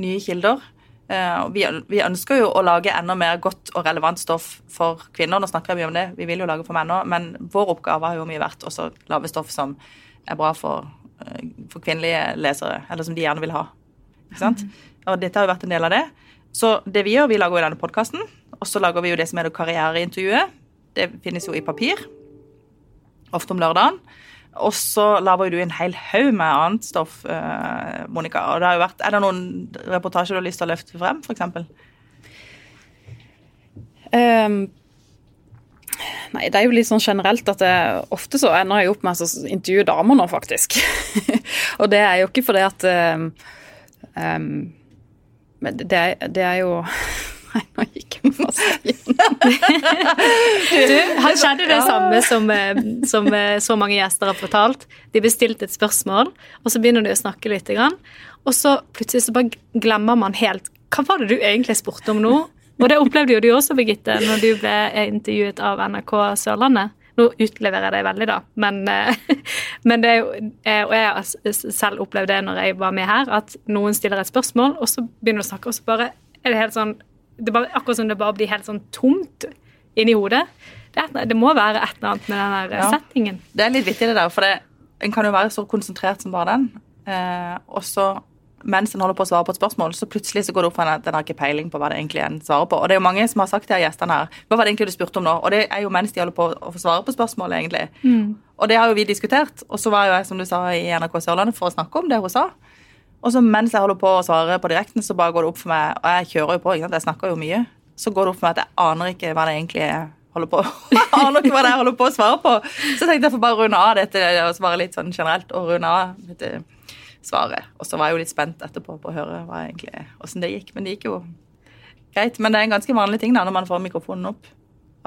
nye kilder. Uh, vi, vi, ønsker jo å lage enda mer godt og relevant stoff for kvinner. Nå snakker jeg mye om det, vi vil jo lage for menn òg, men vår oppgave har jo mye vært å lage stoff som er bra for, uh, for, kvinnelige lesere, eller som de gjerne vil ha. Ikke sant? Mm. Og dette har jo vært en del av det. Så det vi gjør, vi lager jo denne podkasten, og så lager vi jo det som er det karriereintervjuet. Det finnes jo i papir, ofte om lørdagen. Og så lager du en hel haug med annet stoff, eh, Monica. Og det har jo vært, Er det noen reportasjer du har lyst til å løfte frem, f.eks.? Um, ehm, nei, det er jo litt sånn generelt at det, ofte så ender jeg opp med å intervjue damer nå, faktisk. og det er jo ikke fordi at um, det, det er jo Nei, nå gikk jeg fast igjen. du, her skjedde det samme som, eh, som, eh, så mange gjester har fortalt. De bestilte et spørsmål, og så begynner de å snakke litt. Og så plutselig så bare glemmer man helt Hva var det du egentlig spurte om nå? Og det opplevde jo du også, Birgitte, når du ble intervjuet av NRK Sørlandet. Nå utleverer jeg deg veldig, da, men, eh, men det er jo Og jeg har selv opplevd det når jeg var med her, at noen stiller et spørsmål, og så begynner du å snakke, og så bare er det helt sånn det bare, Akkurat som det bare blir helt sånn tomt inni hodet. Det, det, må være et eller annet med den der ja. settingen. Det er litt vittig, det der, for det, en kan jo være så konsentrert som bare den. Eh, og så mens en holder på å svare på et spørsmål, så plutselig så går det opp for en at en har ikke peiling på hva det egentlig en svarer på. Og det er jo mange som har sagt til gjestene her Hva var det egentlig du spurte om nå? Og det er jo mens de holder på å svare på spørsmålet, egentlig. Mm. Og det har jo vi diskutert. Og så var jo jeg, som du sa, i NRK Sørlandet for å snakke om det hun sa. Og så mens jeg holder på å svare på direkten, så bare går det opp for meg Og jeg kjører jo på, ikke sant? jeg snakker jo mye. Så går det opp for meg at jeg aner ikke hva det egentlig er holder på Jeg aner ikke hva det er jeg holder på å svare på. Så tenkte jeg får bare runde av dette og svare litt sånn generelt. og runde av dette svaret. Og så var jeg jo litt spent etterpå på å høre hva egentlig, hvordan det gikk. Men det gikk jo greit. Men det er en ganske vanlig ting da, når man får mikrofonen opp.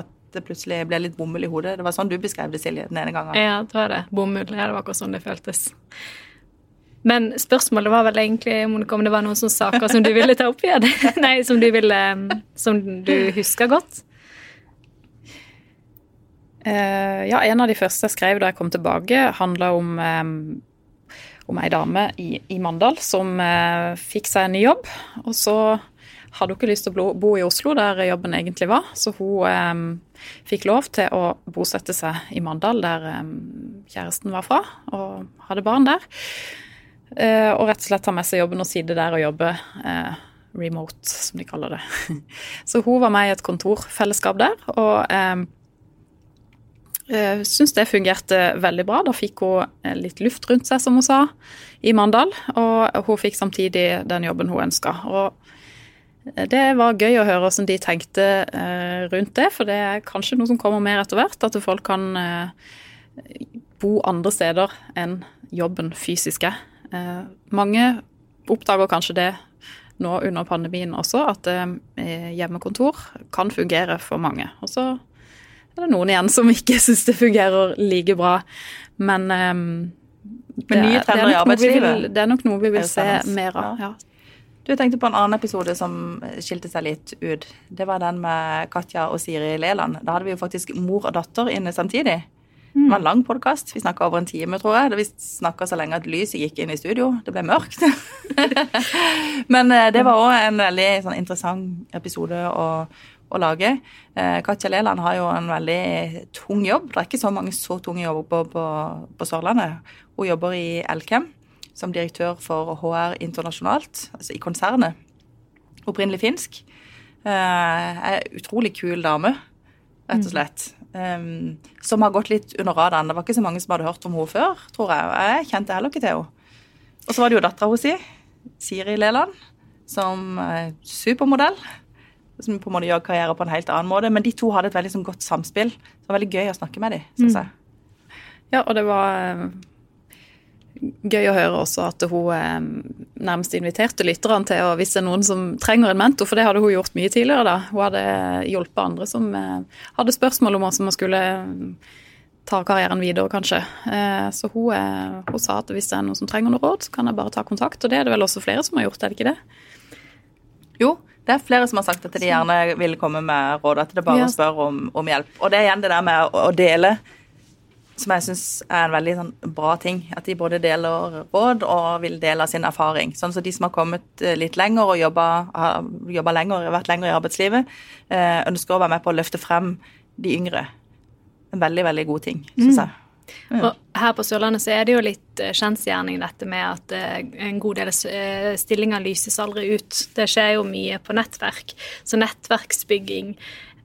At det plutselig blir litt bomull i hodet. Det var sånn du beskrev det, Silje, den ene gangen. Ja, det var det. Bomull. Ja, det var akkurat sånn det føltes. Men spørsmålet var vel egentlig Monica, om det var noen sånne saker som du ville ta opp igjen? Nei, som du, ville, som du husker godt? Uh, ja, en av de første jeg skrev da jeg kom tilbake, handla om um, om ei dame i, i Mandal som uh, fikk seg en ny jobb. Og så hadde hun ikke lyst til å bo i Oslo, der jobben egentlig var. Så hun um, fikk lov til å bosette seg i Mandal, der um, kjæresten var fra, og hadde barn der. Eh, og rett og slett ta med seg jobben og sitte der og jobbe eh, remote, som de kaller det. Så hun var med i et kontorfellesskap der. og eh, eh, syns det fungerte veldig bra. Da fikk hun litt luft rundt seg, som hun sa, i Mandal. Og hun fikk samtidig den jobben hun ønska. Det var gøy å høre hvordan de tenkte rundt det, for det er kanskje noe som kommer mer etter hvert. At folk kan bo andre steder enn jobben fysisk er. Mange oppdager kanskje det nå under pandemien også, at hjemmekontor kan fungere for mange. Og så er det noen igjen som ikke syns det fungerer like bra. Men, um, det, nye trender i arbeidslivet det er nok noe vi vil se mer av. Ja. Du tenkte på en annen episode som skilte seg litt ut. Det var den med Katja og Siri Leland. Da hadde vi jo faktisk mor og datter inne samtidig. Det var en lang podkast. Vi snakka over en time, tror jeg. Vi snakka så lenge at lyset gikk inn i studio. Det ble mørkt. Men eh, det var òg en veldig sånn, interessant episode å, å lage. Eh, Katja Leland har jo en veldig tung jobb. Det er ikke så mange så tunge jobber på, på, på Sørlandet. Hun jobber i Elkem som direktør for HR internasjonalt, altså i konsernet. Opprinnelig finsk. Uh, er utrolig kul dame, rett og slett. Um, som har gått litt under radaren. Det var ikke så mange som hadde hørt om henne før, tror jeg. Jeg kjente heller ikke til henne. Og så var det jo dattera hennes, Siri Leland, som er supermodell. Som på en måte gjør karriere på en helt annen måte. Men de to hadde et veldig sånn, godt samspill. Det var veldig gøy å snakke med dem, syns jeg. Ja, og det var eh, gøy å høre også at hun eh, nærmest inviterte lytterne til å hvis det er noen som trenger en mentor, for det hadde hun gjort mye tidligere. da. Hun hadde hjulpet andre som eh, hadde spørsmål om hvordan man skulle ta karrieren videre, kanskje. Så hun, hun, sa at hvis det er noen som trenger noe råd, så kan jeg bare ta kontakt. Og det er det vel også flere som har gjort, er det ikke det? Jo, det er flere som har sagt at de gjerne vil komme med råd, at det er bare ja. spørre om, om, hjelp. Og det er igjen det der med å dele som jeg syns er en veldig sånn, bra ting. At de både deler råd og vil dele sin erfaring. Sånn som de som har kommet eh, litt lenger og jobba, har lenger, vært lenger i arbeidslivet, eh, ønsker å være med på å løfte frem de yngre. En veldig, veldig god ting, syns mm. jeg. Mm. Og her på Sørlandet så er det jo litt uh, kjensgjerning dette med at en god del stillinger lyses aldri ut. Det skjer jo mye på nettverk. Så nettverksbygging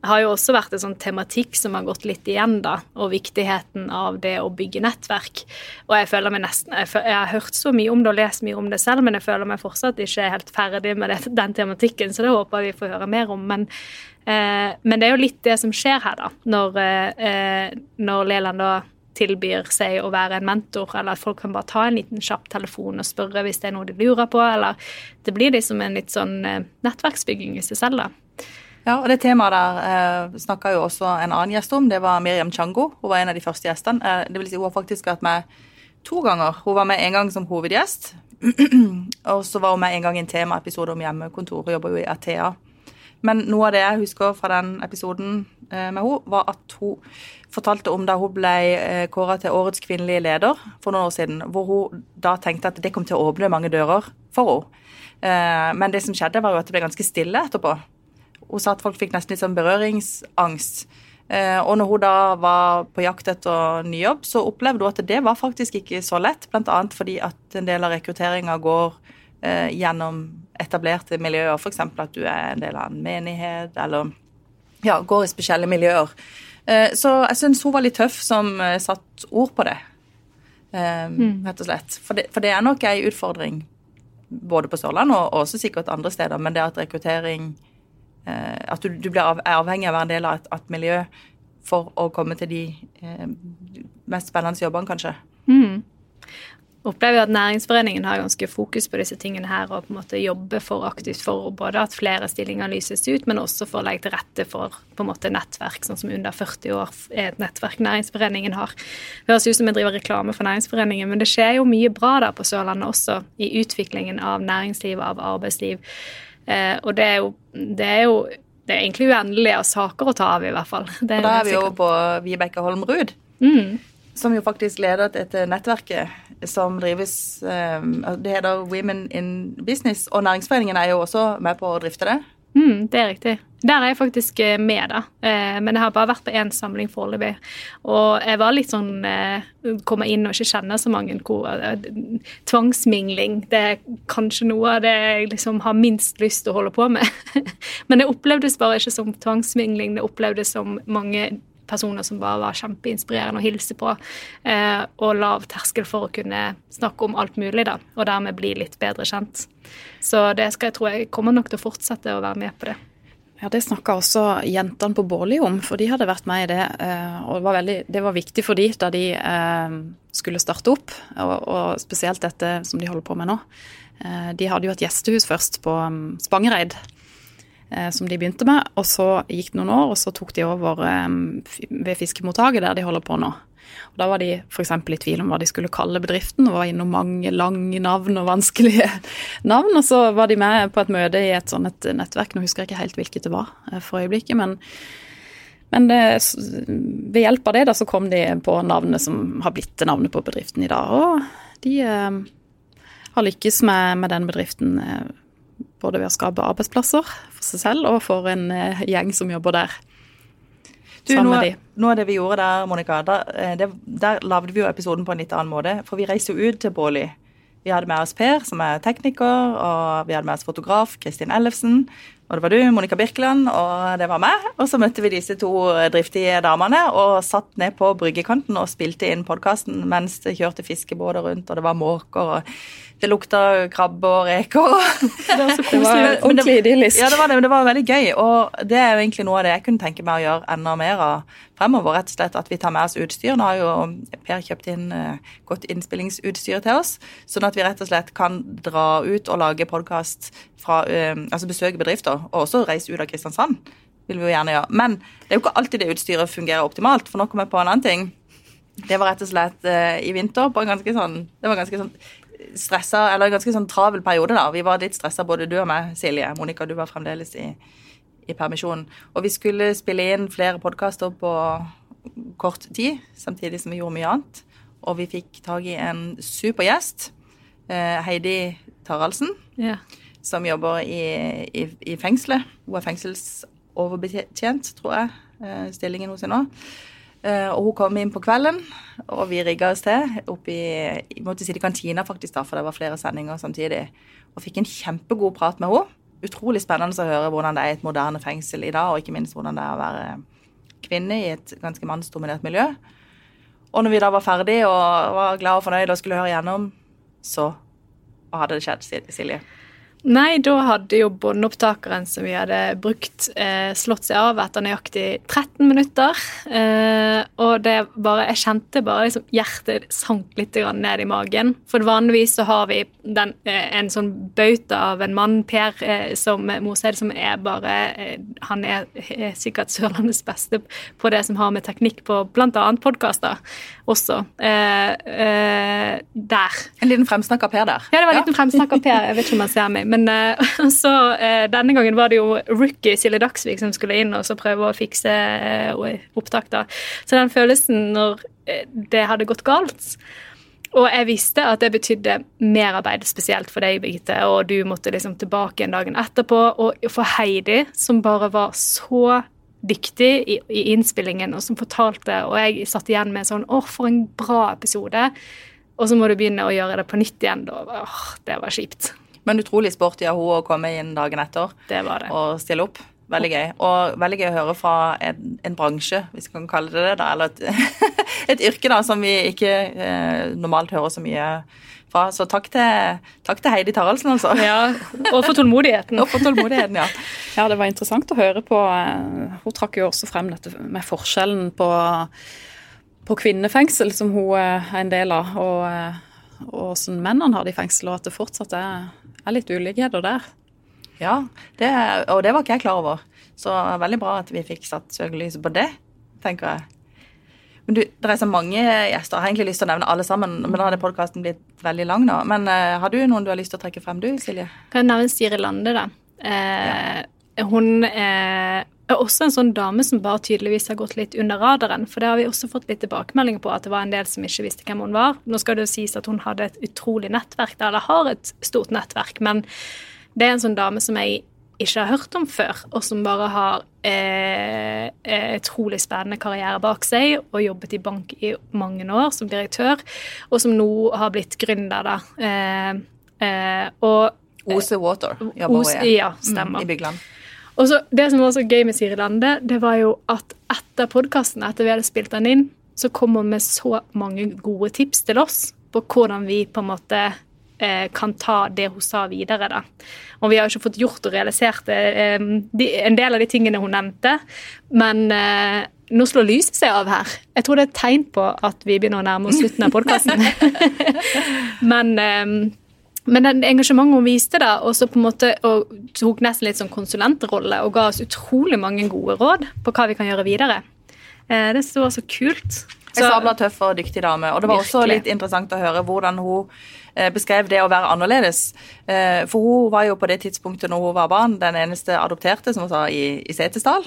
har jo også vært en sånn tematikk som har gått litt igjen, da, og viktigheten av det å bygge nettverk. Og jeg føler meg nesten Jeg, har hørt så mye om det og lest mye om det selv, men jeg føler meg fortsatt ikke helt ferdig med det, den tematikken, så det håper vi får høre mer om. Men, eh, men, det er jo litt det som skjer her, da, når, eh, når Leland da tilbyr seg å være en mentor, eller at folk kan bare ta en liten kjapp telefon og spørre hvis det er noe de lurer på, eller Det blir liksom en litt sånn eh, nettverksbygging i seg selv, da. Ja, og det temaet der eh, snakka jo også en annen gjest om. Det var Miriam Chango. Hun var en av de første gjestene. Eh, det vil si, hun har faktisk vært med to ganger. Hun var med en gang som hovedgjest. og så var hun med en gang i en temaepisode om hjemmekontor. Hun jobber jo i Athea. Men noe av det jeg husker fra den episoden eh, med henne, var at hun fortalte om da hun ble eh, kåra til årets kvinnelige leder for noen år siden. Hvor hun da tenkte at det kom til å åpne mange dører for henne. Eh, men det som skjedde, var jo at det ble ganske stille etterpå. Hun sa at folk fikk nesten litt sånn berøringsangst. Eh, og når hun da var på jakt etter ny jobb, så opplevde hun at det var faktisk ikke så lett. Bl.a. fordi at en del av rekrutteringa går eh, gjennom etablerte miljøer. F.eks. at du er en del av en menighet, eller ja, går i spesielle miljøer. Eh, så jeg syns hun var litt tøff som satt ord på det, mm. rett og slett. For det, for det, er nok ei utfordring både på Sørlandet og også sikkert andre steder, men det at rekruttering at du, du av, er avhengig av å være en del av et, et, miljø for å komme til de eh, mest spennende jobbene, kanskje. Mm. Opplever at Næringsforeningen har ganske fokus på disse tingene her og på en måte jobber for aktivt for både at flere stillinger lyses ut, men også for å legge til rette for på en måte nettverk, sånn som under 40 år er et nettverk Næringsforeningen har. Det høres ut som vi driver reklame for Næringsforeningen, men det skjer jo mye bra der på Sørlandet også, i utviklingen av næringsliv av arbeidsliv. Eh, og det er, jo, det er jo det er egentlig uendelig av saker å ta av, i hvert fall. og da er vi jo på Vibeke Holmrud, mm. som jo faktisk leder dette nettverket som drives eh, Det heter Women in Business, og Næringsforeningen er jo også med på å drifte det. Mm, det er riktig. Der er jeg faktisk eh, med, da. Eh, men jeg har bare vært på én samling foreløpig. Og jeg var litt sånn eh, Kommer inn og ikke kjenner så mange Tvangsmingling det er kanskje noe av det jeg liksom har minst lyst til å holde på med. Men det opplevdes bare ikke som tvangsmingling. Det opplevdes som mange personer som bare var kjempeinspirerende å hilse på. og lav terskel for å kunne snakke om alt mulig, da. Og dermed bli litt bedre kjent. Så det skal jeg tro jeg kommer nok til å fortsette å være med på det. Ja, Det snakka også jentene på Bårli om, for de hadde vært med i det. Eh, og Det var, veldig, det var viktig for de da de eh, skulle starte opp, og, spesielt dette som de holder på med nå. Eh, de hadde jo et gjestehus først på um, Spangereid, som de begynte med. Og så gikk det noen år, og så tok de over ved fiskemottaket der de holder på nå. Og Da var de f.eks. i tvil om hva de skulle kalle bedriften, og var innom mange lange navn og vanskelige navn. Og så var de med på et møte i et sånt nettverk, nå husker jeg ikke helt hvilket det var eh, for øyeblikket, men, men det, ved hjelp av det da, så kom de på navnet som har blitt navnet på bedriften i dag. Og de eh, har lykkes med, med den bedriften eh, både ved å skape arbeidsplasser for seg selv og for en eh, gjeng som jobber der. Du, noe, av det vi gjorde der, Monica, der, eh, det, der lagde vi jo episoden på en litt annen måte. For vi reiste jo ut til Båli Vi hadde med oss Per, som er tekniker, og vi hadde med oss fotograf Kristin Ellefsen. Og det var du, Monica Birkeland, og det var meg. Og så møtte vi disse to driftige damene og satt ned på bryggekanten og spilte inn podkasten mens det kjørte fiskebåter rundt, og det var måker. og det lukta krabbe og reker. Det var så koselig. Ordentlig idyllisk. Ja, det var det, men det var veldig gøy. Og det er jo egentlig noe av det jeg kunne tenke meg å gjøre enda mer av fremover. rett og slett At vi tar med oss utstyr. Nå har jo Per kjøpt inn uh, godt innspillingsutstyr til oss, sånn at vi rett og slett kan dra ut og lage podkast fra uh, Altså besøke bedrifter, og også reise ut av Kristiansand. Vil vi jo gjerne gjøre. Men det er jo ikke alltid det utstyret fungerer optimalt. For nå kommer jeg på en annen ting. Det var rett og slett uh, i vinter på en ganske sånn Det var ganske sånn stressa, eller en ganske sånn travel periode. da. Vi var litt stressa, både du og meg, Silje. Monica, du var fremdeles i, i permisjon. Og vi skulle spille inn flere podkaster på kort tid, samtidig som vi gjorde mye annet. Og vi fikk tak i en super gjest, eh, Heidi Taraldsen, Ja. som jobber i, i, i fengselet. Hun er fengselsoverbetjent, tror jeg, eh, stillingen hos henne nå. Eh, og hun kom inn på kvelden, og vi rigga oss til oppe i måtte sitte i kantina, faktisk, da, for det var flere sendinger samtidig. Og fikk en kjempegod prat med henne. Utrolig spennende å høre hvordan det er i et moderne fengsel i dag, og ikke minst hvordan det er å være kvinne i et ganske mannsdominert miljø. Og når vi da var ferdig og var glad og fornøyd og skulle høre gjennom, så hadde det skjedd, Silje? Nei, da hadde jo båndopptakeren som vi hadde brukt, eh, slått seg av etter nøyaktig 13 minutter. Eh, og det bare Jeg kjente bare liksom hjertet sank litt grann ned i magen. For vanligvis så har vi den, eh, en sånn bauta av en mann, Per eh, som Moseid, som er bare eh, Han er, er sikkert Sørlandets beste på det som har med teknikk på bl.a. podkaster også. Eh, eh, der. En liten fremsnakk av Per der. Ja, det var en liten fremsnakk av Per. Jeg vet ikke om han ser meg. Men uh, så uh, denne gangen var det jo rookie Silje Dagsvik som skulle inn og så prøve å fikse uh, opptak. da. Så den følelsen når det hadde gått galt Og jeg visste at det betydde merarbeid, spesielt for deg, Birgitte, og du måtte liksom tilbake en dagen etterpå. Og for Heidi, som bare var så dyktig i, i innspillingen, og som fortalte, og jeg satt igjen med sånn Å, for en bra episode. Og så må du begynne å gjøre det på nytt igjen. Da. Åh, det var kjipt. Men utrolig sporty av henne å komme inn dagen etter Det var det. og stille opp. Veldig gøy. Og veldig gøy å høre fra en, en bransje, hvis vi kan kalle det det, da, eller et, et yrke da, som vi ikke eh, normalt hører så mye fra. Så takk til, takk til Heidi Taraldsen, altså. Ja, Og for tålmodigheten. Og for tålmodigheten, ja. Ja, det var interessant å høre på. eh, Hun trakk jo også frem dette med forskjellen på, på kvinnefengsel, som hun eh, er en del av, og, eh, og hvordan mennene har det i fengsel, og at det fortsatt er, er litt ulikheter der. Ja, det, og det var ikke jeg klar over. Så veldig bra at vi fikk satt søkelyset på det, tenker jeg. Men du, Det er så mange gjester. Jeg har egentlig lyst til å nevne alle sammen, men da hadde podkasten blitt veldig lang nå. Men uh, har du noen du har lyst til å trekke frem, du, Silje? Kan jeg nevne Siri Lande, da. Eh, Hun eh, er også en sånn dame som bare tydeligvis har gått litt under radaren. For det har vi også fått litt tilbakemeldinger på, at det var en del som ikke visste hvem hun var. Nå skal det jo sies at hun hadde et utrolig nettverk, eller har et stort nettverk, men det er en sånn dame som jeg ikke har hørt om før, og som bare har eh, eh, utrolig spennende karriere bak seg, og jobbet i bank i mange år som direktør, og som nå har blitt gründer, da. Eh, eh, og Ose Water jobber hun. Ja, stemmer. Mm, I Bygland. Og så, Det som var så gøy med Siri Lande, det var jo at etter podkasten, etter vi hadde spilt den inn, så kom hun med så mange gode tips til oss på hvordan vi på en måte eh, kan ta det hun sa, videre. da. Og vi har jo ikke fått gjort og realisert eh, de, en del av de tingene hun nevnte, men eh, nå slår lyset seg av her. Jeg tror det er et tegn på at vi begynner å nærme oss slutten av podkasten. men eh, men den engasjementet hun viste, da, og så på en måte og tok nesten litt sånn konsulentrolle og ga oss utrolig mange gode råd på hva vi kan gjøre videre. Eh, det var så kult. En Så, sabla tøff og dyktig dame. Og det var også litt interessant å høre hvordan hun eh, beskrev det å være annerledes. Eh, for hun var jo på det tidspunktet når hun var barn, den eneste adopterte, som hun sa, i, i Setesdal.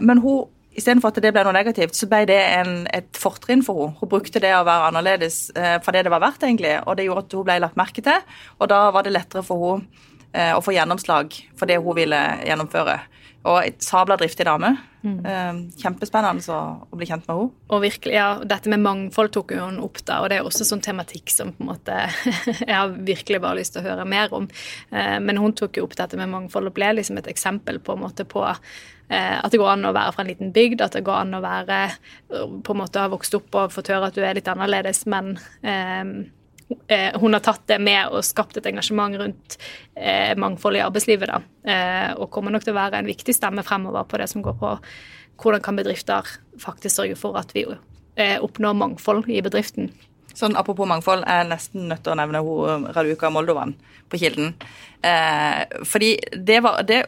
Men hun Istedenfor at det ble noe negativt, så ble det en, et fortrinn for henne. Hun brukte det å være annerledes eh, for det det var verdt, egentlig. Og det gjorde at hun ble lagt merke til, og da var det lettere for henne eh, å få gjennomslag for det hun ville gjennomføre. Og et sabla driftig dame. Mm. Kjempespennende å bli kjent med henne. Og virkelig, ja, dette med mangfold tok hun opp da, og det er også sånn tematikk som på en måte jeg har virkelig bare lyst til å høre mer om. Eh, men hun tok jo opp dette med mangfold og ble liksom et eksempel på en måte på eh, at det går an å være fra en liten bygd, at det går an å være på en måte ha vokst opp og fått høre at du er litt annerledes, men eh, eh, hun har tatt det med og skapt et engasjement rundt eh, mangfold i arbeidslivet. Da. Eh, og kommer nok til å være en viktig stemme fremover på det som går på hvordan kan bedrifter faktisk sørge for at vi eh, oppnår mangfold i bedriften. Sånn Apropos mangfold, jeg er nesten nødt til å nevne hun, Raduka Moldovan på Kilden. Eh, fordi det var, det,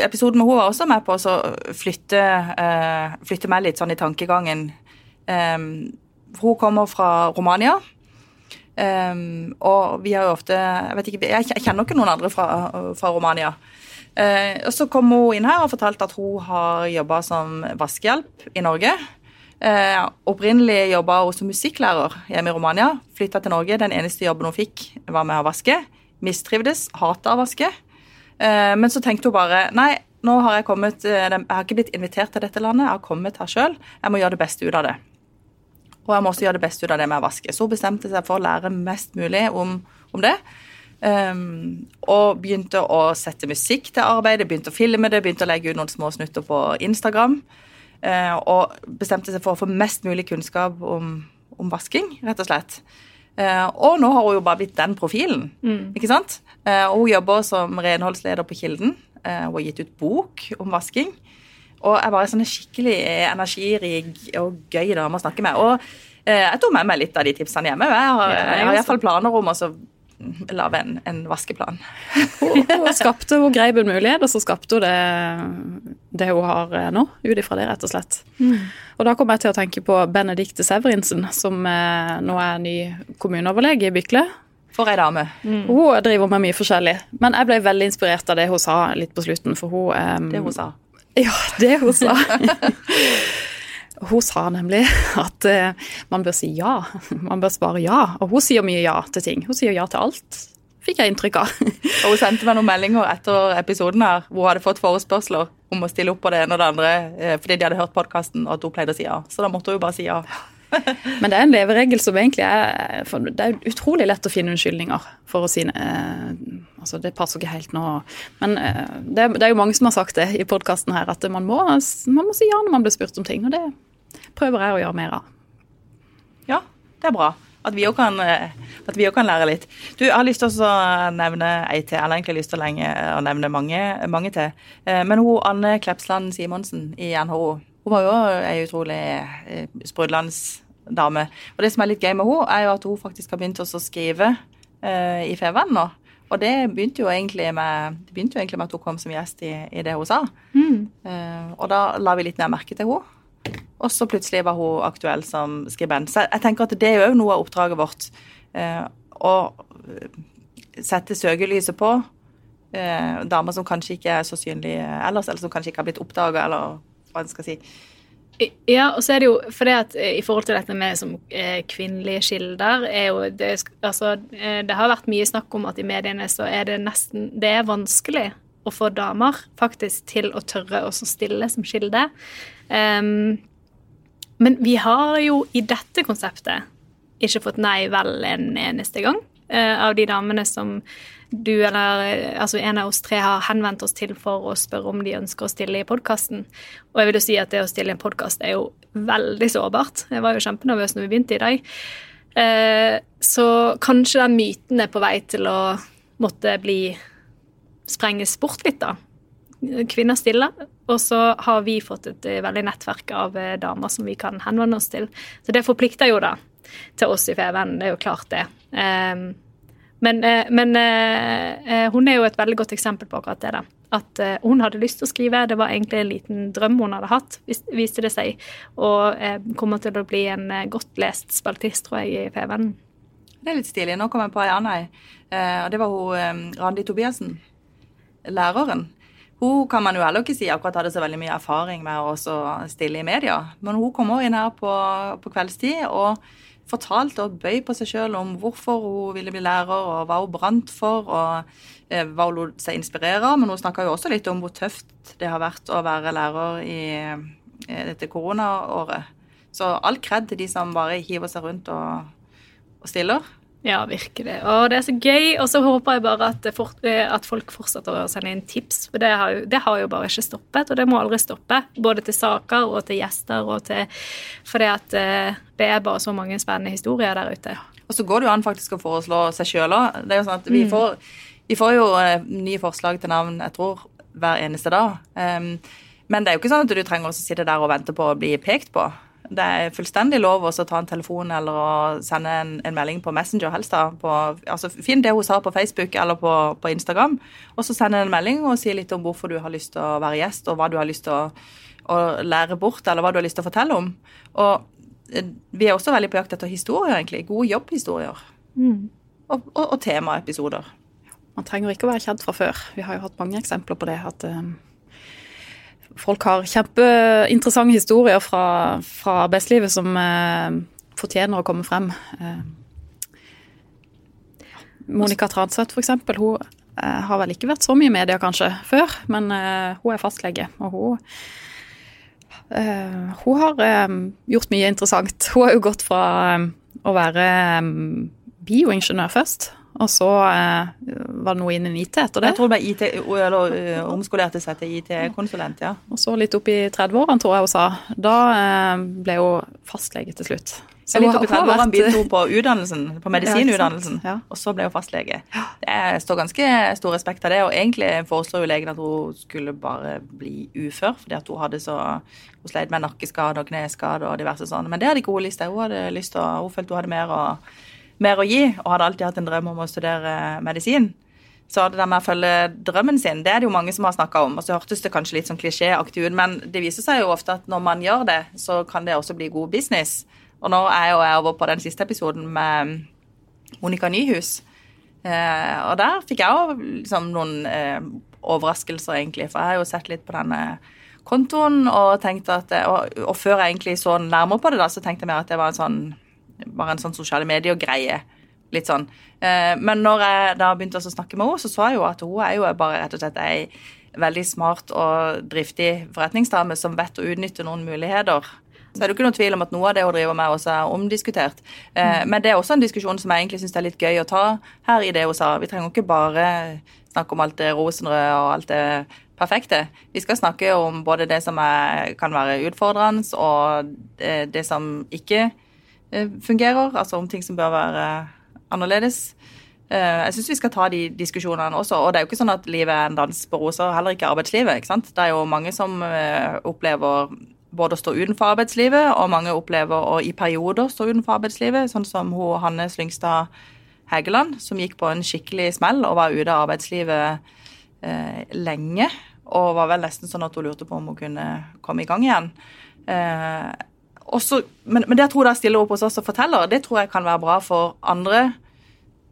Episoden med hun var også med på å flytte, eh, flytte meg litt sånn i tankegangen. Eh, hun kommer fra Romania. Um, og vi har jo ofte Jeg vet ikke, jeg kjenner ikke noen andre fra, fra Romania. Uh, og Så kom hun inn her og fortalte at hun har jobba som vaskehjelp i Norge. Uh, opprinnelig jobba hun som musikklærer hjemme i Romania. Flytta til Norge. Den eneste jobben hun fikk, var med å vaske. Mistrivdes, hata å vaske. Uh, men så tenkte hun bare Nei, nå har jeg kommet Jeg har ikke blitt invitert til dette landet, jeg har kommet her sjøl. Jeg må gjøre det beste ut av det. Og jeg må også gjøre det beste ut av det med å vaske. Så hun bestemte seg for å lære mest mulig om, om det. Um, og begynte å sette musikk til arbeidet, begynte å filme det, begynte å legge ut noen små snutter på Instagram. Uh, og bestemte seg for å få mest mulig kunnskap om, om vasking, rett og slett. Uh, og nå har hun jo bare blitt den profilen, mm. ikke sant? Uh, og hun jobber som renholdsleder på Kilden. hun har gitt ut bok om vasking. Og jeg var en sånn skikkelig energirig og gøy dame å snakke med. Og eh, jeg tok med meg litt av de tipsene hjemme. Jeg har, jeg har iallfall planer om å lage en, en, vaskeplan. hun, hun, skapte, hun grep en mulighet, og så skapte hun det, det hun har eh, nå, ut ifra det, rett og slett. Mm. Og da kom jeg til å tenke på Benedicte Severinsen, som eh, nå er ny kommuneoverlege i Bykle. For ei dame. Mm. Hun driver med mye forskjellig. Men jeg ble veldig inspirert av det hun sa litt på slutten. for hun... eh, det hun sa. Ja, det hun sa. hun sa nemlig at uh, man bør si ja. Man bør svare ja. Og hun sier mye ja til ting. Hun sier ja til alt, fikk jeg inntrykk av. og hun sendte meg noen meldinger etter episoden her hvor hun hadde fått forespørsler om å stille opp på det ene og det andre eh, fordi de hadde hørt podkasten og at hun pleide å si ja. Så da måtte hun jo bare si ja. Men det er en leveregel som egentlig er Det er utrolig lett å finne unnskyldninger for å si eh, Altså, det passer ikke helt nå. Men eh, det, det, er jo mange som har sagt det i podkasten her, at man må, man må si ja når man blir spurt om ting. Og det prøver jeg å gjøre mer av. Ja, det er bra. At vi òg kan, eh, kan, lære litt. Du, Jeg har lyst til å nevne ei til, eller egentlig lyst til å, lenge, å nevne mange, mange, til. Eh, men hun Anne Klepsland Simonsen i NHO hun var jo ei utrolig eh, sprudlende dame. Og det som er litt gøy med henne, er jo at hun faktisk har begynt å skrive uh, i Feven nå. Og det begynte med, det begynte jo egentlig med at hun kom som gjest i, i det hun sa. Mm. Uh, og da la vi litt mer merke til henne. Og så plutselig var hun aktuell som skribent. Så jeg tenker at det er jo noe av oppdraget vårt. Uh, å sette søkelyset på damer som kanskje ikke er så synlige ellers, eller som kanskje ikke har blitt oppdaga, eller hva en skal si. Ja, og så er det jo for det at eh, i forhold til dette med som eh, kvinnelige kilder er jo det, altså, eh, det har vært mye snakk om at i mediene så er det nesten Det er vanskelig å få damer faktisk til å tørre å stille som kilde. Um, men vi har jo i dette konseptet ikke fått nei vel en eneste gang av de damene som du eller altså en av oss tre har henvendt oss til for å spørre om de ønsker å stille i podkasten. Og jeg vil jo si at det å stille i en podkast er jo veldig sårbart. Jeg var jo kjempenervøs når vi begynte i dag. Eh, så kanskje den myten er på vei til å måtte bli sprenges bort litt, da. Kvinner stiller. Og så har vi fått et eh, veldig nettverk av eh, damer som vi kan henvende oss til. Så det forplikter jo da til oss i Feven, det er jo klart det. Men, eh, men eh, eh, hun er jo et veldig godt eksempel på akkurat det. da. At hun hadde lyst til å skrive, det var egentlig en liten drøm hun hadde hatt, viste det seg. Og kommer til å bli en godt lest spaltist, tror jeg, i FVN. Det er litt stilig. Nå kom jeg på ei anna ei. Og det var hun Randi Tobiassen, læreren. Hun kan man jo heller ikke si akkurat hadde så veldig mye erfaring med å stille i media. Men hun kommer inn her på, på kveldstid og fortalte og bøy på seg sjøl om hvorfor hun ville bli lærer, og hva hun brant for, og eh, hva hun lot seg inspirere av. Men hun snakka jo også litt om hvor tøft det har vært å være lærer i eh, dette koronaåret. Så all kred til de som bare hiver seg rundt og, og stiller. Ja, virkelig. Og det er så gøy. Og så håper jeg bare at, for, at folk fortsetter å sende inn tips. For det har, jo, det har, jo, bare ikke stoppet, og det må aldri stoppe. Både til saker og til gjester og til Fordi at eh, det er bare så mange spennende historier der ute. Og så går det jo an faktisk å foreslå seg sjøl òg. Det er jo sånn at vi, mm. får, vi får jo eh, nye forslag til navn, jeg tror, hver eneste dag. Um, men det er jo ikke sånn at du trenger å sitte der og vente på å bli pekt på. Det er fullstendig lov å ta en telefon eller å sende en, en melding på Messenger helst. da, på, altså Finn det hun sa på Facebook eller på, på Instagram, og så send en melding og si litt om hvorfor du har lyst til å være gjest, og hva du har lyst til å, å lære bort, eller hva du har lyst til å fortelle om. Og eh, vi er også veldig på jakt etter historier, egentlig. Gode jobbhistorier. Mm. Og, og, og temaepisoder. Man trenger ikke å være kjent fra før. Vi har jo hatt mange eksempler på det. at... Um folk har kjempeinteressante historier fra, fra arbeidslivet som eh, fortjener å komme frem. Eh, Monica Tradseth, f.eks. Hun eh, har vel ikke vært så mye i media kanskje før, men eh, hun er fastlege. Og hun, eh, hun har eh, gjort mye interessant. Hun har jo gått fra å være bioingeniør først og så eh, var det noe innen IT etter det. Jeg tror det ble IT, eller uh, omskolerte seg til IT-konsulent, ja. Og så litt opp i 30-årene, tror jeg hun sa. Da eh, ble hun fastlege til slutt. Så litt opp i 30-årene begynte hun på utdannelsen, på medisinutdannelsen, ja, og så ble hun fastlege. Det står ganske stor respekt av det, og egentlig foreslår jo legen at hun skulle bare bli ufør, fordi at hun hadde så hun sleit med nakkeskade og kneskade og diverse sånne. Men det hadde ikke hun lyst til. Hun hadde lyst til, hun følte hun hadde mer å mer å gi, og hadde alltid hatt en drøm om å studere medisin. Så det der med å følge drømmen sin, det er det jo mange som har snakka om. Og så hørtes det kanskje litt sånn klisjéaktig ut, men det viser seg jo ofte at når man gjør det, så kan det også bli god business. Og nå er jeg jo over på den siste episoden med Monica Nyhus. Eh, og der fikk jeg òg liksom noen eh, overraskelser, egentlig. For jeg har jo sett litt på denne kontoen og tenkte at og, og, før jeg egentlig så nærmere på det, da, så tenkte jeg mer at det var en sånn bare en sånn sosiale medier-greie. Litt sånn. Eh, men når jeg da begynte å snakke med henne, så så jeg jo at hun er jo bare rett og slett ei veldig smart og driftig forretningsdame som vet å utnytte noen muligheter. Så er det ikke noen tvil om at noe av det hun driver med, også er omdiskutert. Eh, mm. Men det er også en diskusjon som jeg egentlig syns er litt gøy å ta her i det hun sa. Vi trenger ikke bare snakke om alt det rosenrøde og alt det perfekte. Vi skal snakke om både det som er, kan være utfordrende, og det, det som ikke Eh, fungerer, altså om ting som bør være annerledes. Eh, jeg syns vi skal ta de diskusjonene også. Og det er jo ikke sånn at livet er en dans på roser, heller ikke arbeidslivet. ikke sant? Det er jo mange som eh, opplever både å stå utenfor arbeidslivet, og mange opplever å i perioder stå utenfor arbeidslivet, sånn som hun Hanne Slyngstad Hegeland, som gikk på en skikkelig smell og var ute av arbeidslivet eh, lenge. Og var vel nesten sånn at hun lurte på om hun kunne komme i gang igjen. Eh, også, men, men det jeg tror jeg stiller opp hos oss og forteller, det tror jeg kan være bra for andre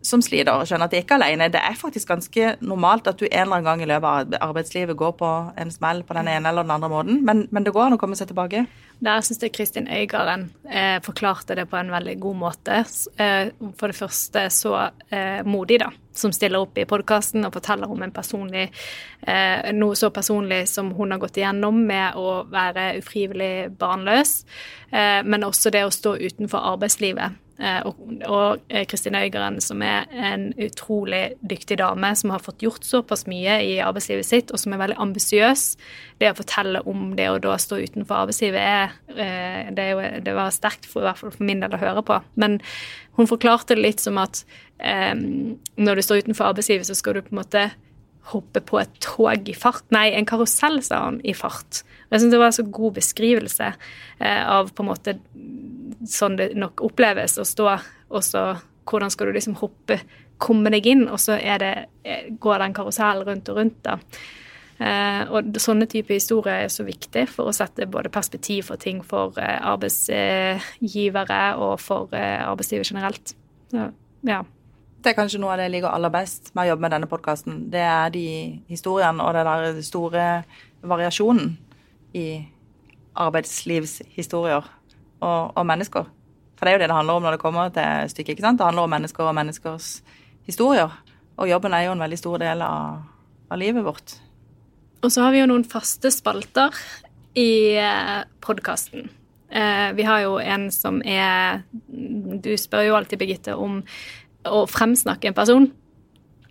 som sliter, og skjønner at de ikke er alene. Det er faktisk ganske normalt at du en eller annen gang i løpet av arbeidslivet går på en smell på den ene eller den andre måten, men, men det går an å komme seg tilbake. Der syns jeg Kristin Øygarden eh, forklarte det på en veldig god måte. Eh, for det første så eh, modig, da, som stiller opp i podkasten og forteller om personlig, eh, noe så personlig som hun har gått igjennom med å være ufrivillig barnløs, eh, men også det å stå utenfor arbeidslivet. Eh, og Kristin Øygarden, som er en utrolig dyktig dame, som har fått gjort såpass mye i arbeidslivet sitt, og som er veldig ambisiøs. Det å fortelle om det å da stå utenfor arbeidslivet er eh, det, det var sterkt, for, i hvert fall for min del, å høre på. Men hun forklarte det litt som at um, når du står utenfor arbeidslivet, så skal du på en måte hoppe på et tog i fart. Nei, en karusell, sa hun, i fart. Og jeg syns det var en så god beskrivelse eh, av på en måte sånn det nok oppleves å stå, og så hvordan skal du liksom hoppe, komme deg inn, og så er det, eh, går den karusellen rundt og rundt, da. Eh, og sånne typer historier er så viktig for å sette både perspektiv for ting for arbeidsgivere og for arbeidslivet generelt. Ja. Det er kanskje noe av det jeg liker aller best med å jobbe med denne podkasten. Det er de historiene og den der store variasjonen i arbeidslivshistorier og, og mennesker. For det er jo det det handler om når det kommer til stykket. ikke sant? Det handler om mennesker og menneskers historier. Og jobben er jo en veldig stor del av, av livet vårt. Og så har vi jo noen faste spalter i eh, podkasten. Eh, vi har jo en som er Du spør jo alltid, Birgitte, om å fremsnakke en person.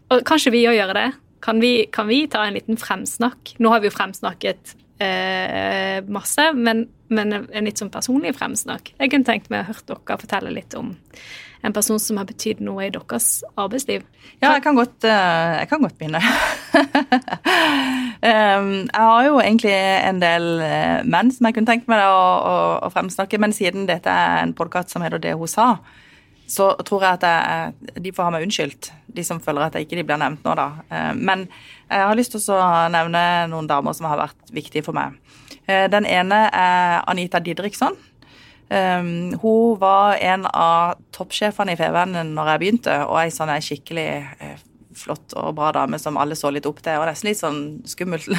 Og kanskje vi òg gjør det? Kan vi, kan vi, ta en liten fremsnakk? Nå har vi jo fremsnakket eh, masse, men, men, en litt sånn personlig fremsnakk. Jeg kunne tenkt meg å høre dere fortelle litt om en person som har betydd noe i deres arbeidsliv. Ja, jeg kan godt, eh, jeg kan godt begynne. jeg har jo egentlig en del eh, menn som jeg kunne tenkt meg å, å, å fremsnakke, men siden dette er en podkast som heter Det hun sa, så tror jeg at jeg, de får ha meg unnskyldt, de som føler at jeg ikke blir nevnt nå, da. Eh, men jeg har lyst til å nevne noen damer som har vært viktige for meg. Den ene er Anita Didriksson. Hun var en av toppsjefene i Fevennen når jeg begynte, og ei sånn skikkelig eh, flott og bra dame som alle så litt opp til, og nesten litt sånn skummelt.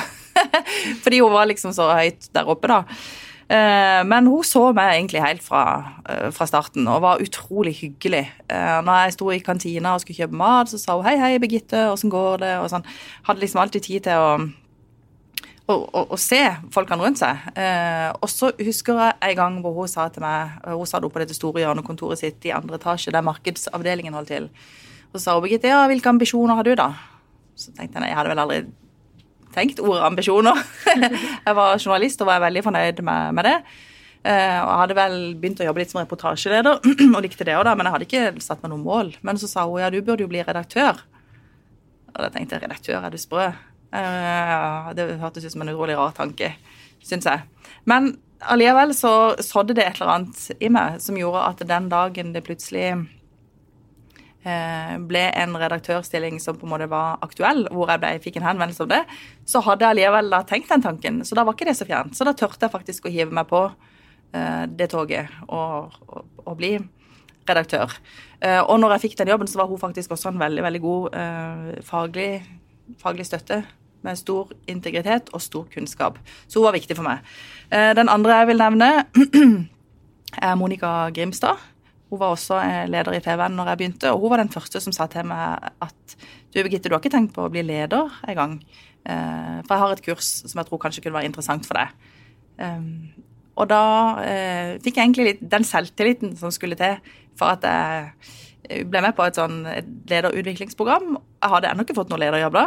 Fordi hun var liksom så høyt der oppe, da. Uh, men hun så meg egentlig helt fra, uh, fra starten og var utrolig hyggelig. Uh, når jeg sto i kantina og skulle kjøpe mat, så sa hun 'hei, hei, Birgitte, åssen går det?' og sånn. Hadde liksom alltid tid til å å, se folkene rundt seg. Eh, og så husker jeg en gang hvor hun sa til meg Hun sa oppe på dette store hjørnekontoret sitt i andre etasje, der markedsavdelingen holdt til. Og så sa hun Birgitte, ja, hvilke ambisjoner har du, da? Så tenkte jeg jeg hadde vel aldri tenkt ordet ambisjoner. jeg var journalist og var veldig fornøyd med, med det. Uh, og jeg hadde vel begynt å jobbe litt som reportasjeleder og likte det òg, men jeg hadde ikke satt meg noe mål. Men så sa hun ja, du burde jo bli redaktør. Og da tenkte jeg redaktør, er du sprø? Uh, det hørtes ut som en utrolig rar tanke, syns jeg. Men allikevel så sådde det et eller annet i meg som gjorde at den dagen det plutselig ble en redaktørstilling som på en måte var aktuell, hvor jeg ble, fikk en henvendelse om det, så hadde jeg allikevel da tenkt den tanken. Så da var ikke det så fjernt. Så da tørte jeg faktisk å hive meg på uh, det toget og, og, og, bli redaktør. og når jeg fikk den jobben, så var hun faktisk også en veldig, veldig god faglig, faglig støtte med stor integritet og stor kunnskap. Så hun var viktig for meg. Eh, den andre jeg vil nevne, er Monica Grimstad. Hun var også eh, leder i TVN når jeg begynte, og hun var den første som sa til meg at du Birgitte, du har ikke tenkt på å bli leder en gang? Eh, for jeg har et kurs som jeg tror kanskje kunne være interessant for deg. Og da fikk jeg egentlig litt den selvtilliten som skulle til for at jeg ble med på et sånn lederutviklingsprogram. Jeg hadde ennå ikke fått noen lederjobb da,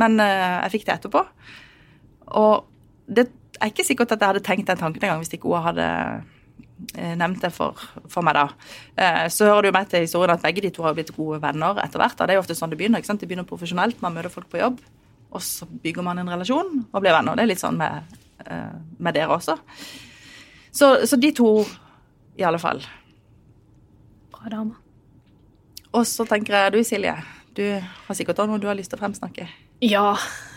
men jeg fikk det etterpå. Og det er ikke sikkert at jeg hadde tenkt den tanken engang hvis ikke hun hadde uh, nevnt det for, for meg da. Uh, så hører det jo med til historien at begge de to har blitt gode venner etter hvert. Det er jo ofte sånn det begynner. ikke sant? Det begynner profesjonelt, man møter folk på jobb, og så bygger man en relasjon og blir venner. Det er litt sånn med, med dere også. Så, så de to, i alle fall. Bra dame. Og så tenker jeg du, Silje. Du har sikkert også noe du har lyst til å fremsnakke? Ja,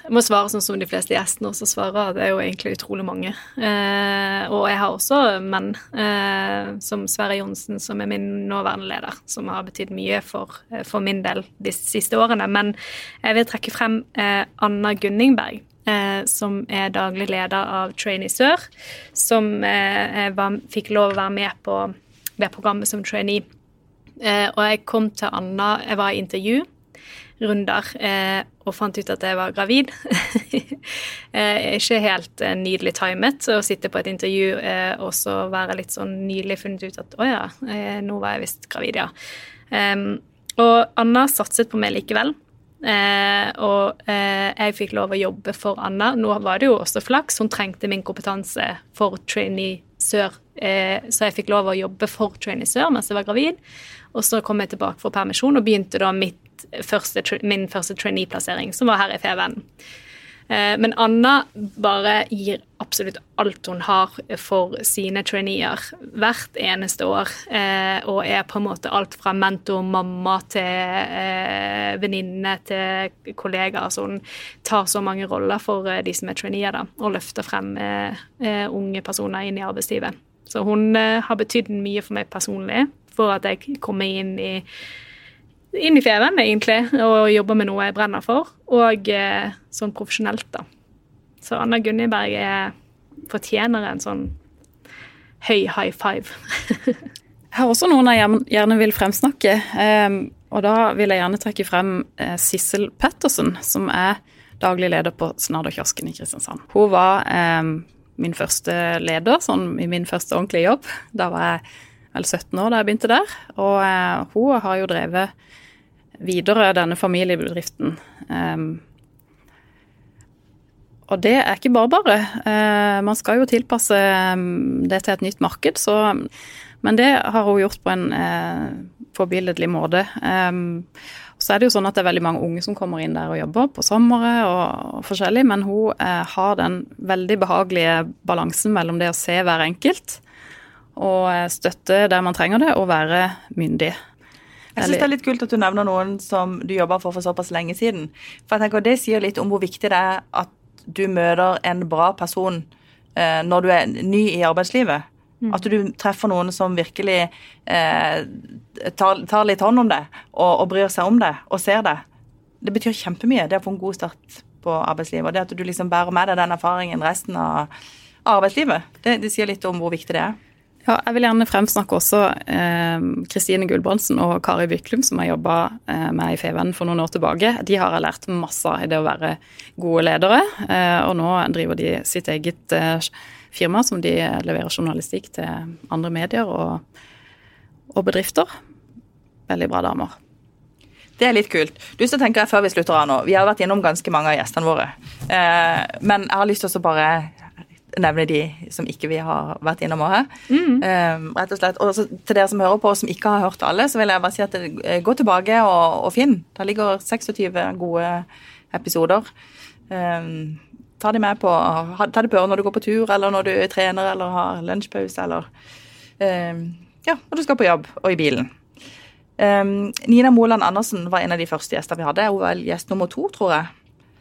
jeg må svare sånn som de fleste gjestene også svarer. Det er jo egentlig utrolig mange. Eh, og jeg har også menn, eh, som Sverre Johnsen, som er min nåværende leder, som har betydd mye for, eh, for, min del de siste årene. Men jeg vil trekke frem eh, Anna Gunningberg. Eh, som er daglig leder av Trainee Sør, som eh, var, fikk lov å være med på det programmet som trainee. og jeg kom til Anna Jeg var i intervju runder eh, og fant ut at jeg var gravid. eh, ikke helt eh, nydelig timet å sitte på et intervju eh, og så være litt sånn nylig funnet ut at å ja, eh, nå var jeg visst gravid, ja. og Anna satset på meg likevel. Eh, og jeg fikk lov å jobbe for Anna. Nå var det jo også flaks, hun trengte min kompetanse for Trainee Sør, så jeg fikk lov å jobbe for Trainee Sør mens jeg var gravid. Og så kom jeg tilbake fra permisjon og begynte da første, min første trainee-plassering, som var her i Feven. Eh, men Anna bare gir absolutt alt hun har for sine traineer hvert eneste år. Eh, og er på en måte alt fra mentor, mamma til eh, venninne til kollegaer. Så hun tar så mange roller for de som er traineer, da, og løfter frem unge personer inn i arbeidslivet. Så hun har betydd mye for meg personlig, for at jeg kommer inn i inn i Feven, egentlig, og jobber med noe jeg brenner for. Og eh, sånn profesjonelt, da. Så Anna Gunniberg er, fortjener en sånn høy high five. Jeg har også noen jeg gjerne vil fremsnakke. Um, og da vil jeg gjerne trekke frem uh, Sissel Pettersen, som er daglig leder på Snadderkiosken i Kristiansand. Hun var um, min første leder sånn, i min første ordentlige jobb. Da var jeg vel 17 år da jeg begynte der. Og eh, hun har jo drevet videre denne familiebedriften. Um, og det er ikke bare bare. Uh, man skal jo tilpasse um, det til et nytt marked, så Men det har hun gjort på en uh, forbilledlig måte. Um, så er det jo sånn at det er veldig mange unge som kommer inn der og jobber på sommeret og forskjellig, men hun uh, har den veldig behagelige balansen mellom det å se hver enkelt og støtte der man trenger det, og være myndig. Jeg syns det er litt kult at du nevner noen som du jobba for for såpass lenge siden. For jeg tenker Det sier litt om hvor viktig det er at du møter en bra person eh, når du er ny i arbeidslivet. Mm. At du treffer noen som virkelig eh, tar, tar, litt hånd om det og, og, bryr seg om det og ser det. Det betyr kjempemye, det å få en god start på arbeidslivet. Og det at du liksom bærer med deg den erfaringen resten av arbeidslivet, det, det sier litt om hvor viktig det er. Ja, jeg vil gjerne fremsnakke også eh, Kristine eh, Gulbrandsen og Kari Byklum, som jeg jobba eh, med i Feven for noen år tilbake. De har jeg lært masse i det å være gode ledere, eh, og nå driver de sitt eget eh, firma som de leverer journalistikk til andre medier og, og bedrifter. Veldig bra damer. Det er litt kult. Du, så tenker jeg før Vi slutter av nå, vi har vært gjennom ganske mange av gjestene våre. Eh, men jeg har lyst til å bare nevne de som ikke vi har vært innom òg. Mm. Um, rett og slett. Og til dere som hører på, og som ikke har hørt alle, så vil jeg bare si at det, eh, gå tilbake og, og finn. Der ligger 26 gode episoder. Um, ta de med på Ta det på når du går på tur, eller når du trener eller har lunsjpause, eller um, ja, når du skal på jobb og i bilen. Nina Moland Andersen var en av de første gjestene vi hadde. Hun var gjest nummer to, tror jeg.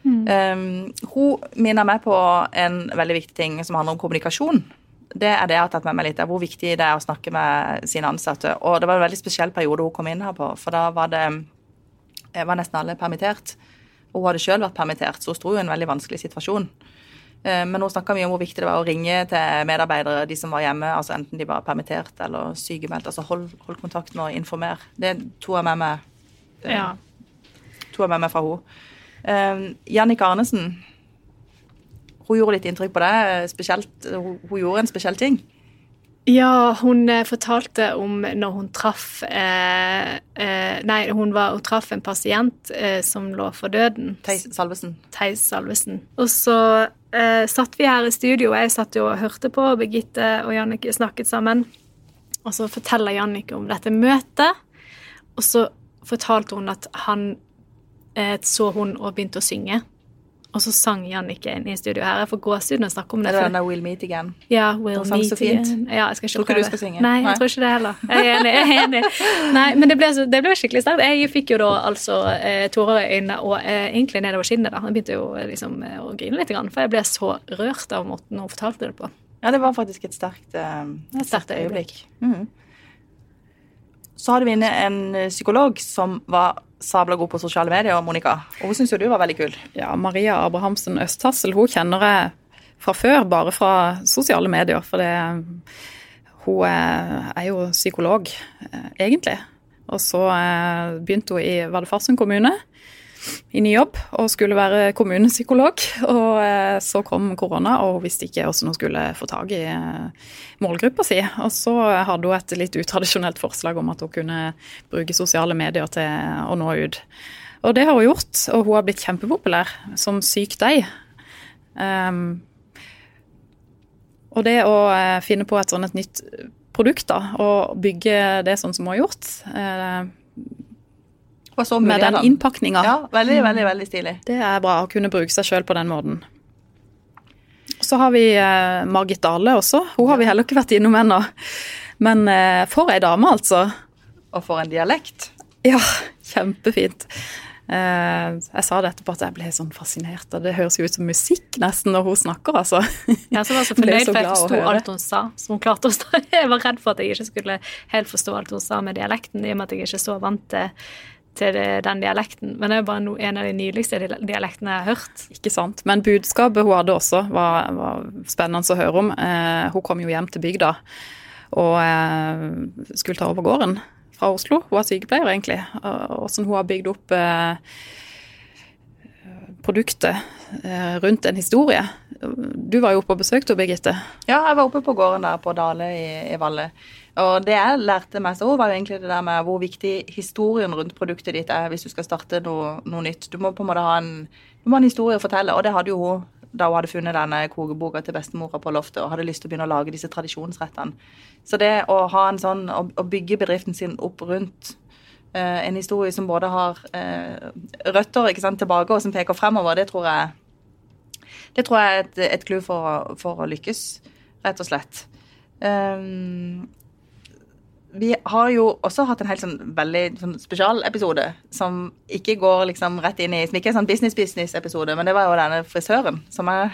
Mm. Um, hun minner meg på en veldig viktig ting som handler om kommunikasjon. Det er det jeg har tatt med meg litt, hvor viktig det er å snakke med sine ansatte. Og det var en veldig spesiell periode hun kom inn her på, for da var det var nesten alle permittert. Og hun hadde sjøl vært permittert, så hun sto i en veldig vanskelig situasjon. Ehm, men hun snakka mye om hvor viktig det var å ringe til medarbeidere, de som var hjemme, altså enten de var permittert eller sykemeldt. Altså hold, hold kontakten og informer. Det tok jeg med meg, ja. jeg med meg fra henne. Uh, Jannik Arnesen, hun gjorde litt inntrykk på deg. Spesielt, hun, hun gjorde en spesiell ting. Ja, hun eh, fortalte om når hun traff eh, eh, Nei, hun, var, hun, traff en pasient eh, som lå for døden. Theis Salvesen. Theis Salvesen. Og så eh, satt vi her i studio, og jeg satt jo og hørte på, Birgitte og Jannicke snakket sammen. Og så forteller Jannicke om dette møtet, og så fortalte hun at han Eh, så hun og begynte å synge. Og så sang Jannicke inn i studio her. Jeg får gåsehud når jeg snakker om det. Er det den der We'll Meet Again? Ja, We'll Meet Again. Ja, jeg skal ikke tror ikke du skal synge? Nei, jeg Nei. tror ikke det heller. Jeg er enig. Jeg er enig. Nei, men det ble, det ble skikkelig sterkt. Jeg fikk jo da altså eh, tårer i øynene og eh, egentlig nedover kinnet. da. Jeg begynte jo eh, liksom eh, å grine litt, for jeg ble så rørt av måten hun fortalte det på. Ja, det var faktisk et sterkt, et sterkt øyeblikk. Mm. Så hadde vi inne en psykolog som var sabla god på sosiale medier, Monica. Og hun syns jo du var veldig kul. Ja, Maria Abrahamsen Østhassel hun kjenner jeg fra før, bare fra sosiale medier. For det, hun er jo psykolog, eh, egentlig. Og så eh, begynte hun i var Farsund kommune i ny jobb og skulle være kommunepsykolog. Og eh, så kom korona, og hun visste ikke hvordan hun skulle få tak i eh, målgruppa si. Og så hadde hun et litt utradisjonelt forslag om at hun kunne bruke sosiale medier til å nå ut. Og det har hun gjort, og hun har blitt kjempepopulær som syk deg. Um, og det å eh, finne på et sånn et nytt produkt, da, og bygge det sånn som hun har gjort, med den innpakninga. Ja, veldig, veldig, veldig stilig. Det er bra å kunne bruke seg sjøl på den måten. Så har vi eh, Margit Dale også. Hun har vi heller ikke vært innom ennå. Men eh, for ei dame, altså. Og for en dialekt. Ja, kjempefint. Eh, jeg sa det etterpå at jeg ble sånn fascinert, og det høres jo ut som musikk nesten når hun snakker, altså. Ja, så var jeg så fornøyd, for jeg forsto alt hun sa. Så hun klarte å stå. Jeg var redd for at jeg ikke skulle helt forstå alt hun sa med dialekten, i og med at jeg ikke er så vant til til den dialekten. Men det er bare en av de nyligste dialektene jeg har hørt. Ikke sant. Men budskapet hun hadde også, var, var spennende å høre om. Eh, hun kom jo hjem til bygda. og eh, skulle ta over gården fra Oslo. Hun var sykepleier, egentlig. Åssen hun har bygd opp eh, produktet eh, rundt en historie. Du var jo oppe og besøkte Birgitte. Ja, jeg var oppe på gården der på Dale i, i Valle. Og det jeg lærte mest av, var jo egentlig det der med hvor viktig historien rundt produktet ditt er hvis du skal starte noe, noe nytt. Du må på en måte ha en, du må ha en historie å fortelle, og det hadde jo hun da hun hadde funnet denne kokeboka til bestemora på loftet og hadde lyst til å begynne å lage disse tradisjonsrettene. Så det å ha en sånn, å, bygge bedriften sin opp rundt eh, en historie som både har eh, røtter sant, tilbake og som peker fremover, det tror jeg det tror jeg er et, et clou for, for, å lykkes, rett og slett. Um, vi har jo også hatt en helt sånn veldig sånn spesialepisode som ikke går liksom rett inn i Som ikke er sånn business-business-episode, men det var jo denne frisøren som jeg,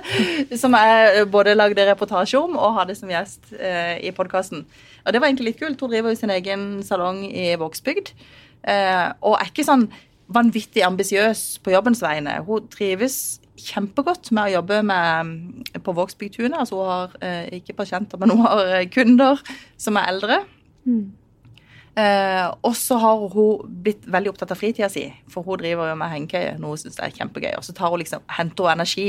som jeg både lagde reportasje om og hadde som gjest eh, i podkasten. Og det var egentlig litt kult. Hun driver jo sin egen salong i Vågsbygd. Eh, og er ikke sånn vanvittig ambisiøs på jobbens vegne. Hun trives kjempegodt med å jobbe med, på Vågsbygdtunet. Altså hun har eh, ikke pasienter, men hun har kunder som er eldre. Mm. Eh, og så har hun blitt veldig opptatt av fritida si, for hun driver jo med hengekøye, noe hun syns er kjempegøy. Og så tar hun liksom, henter hun energi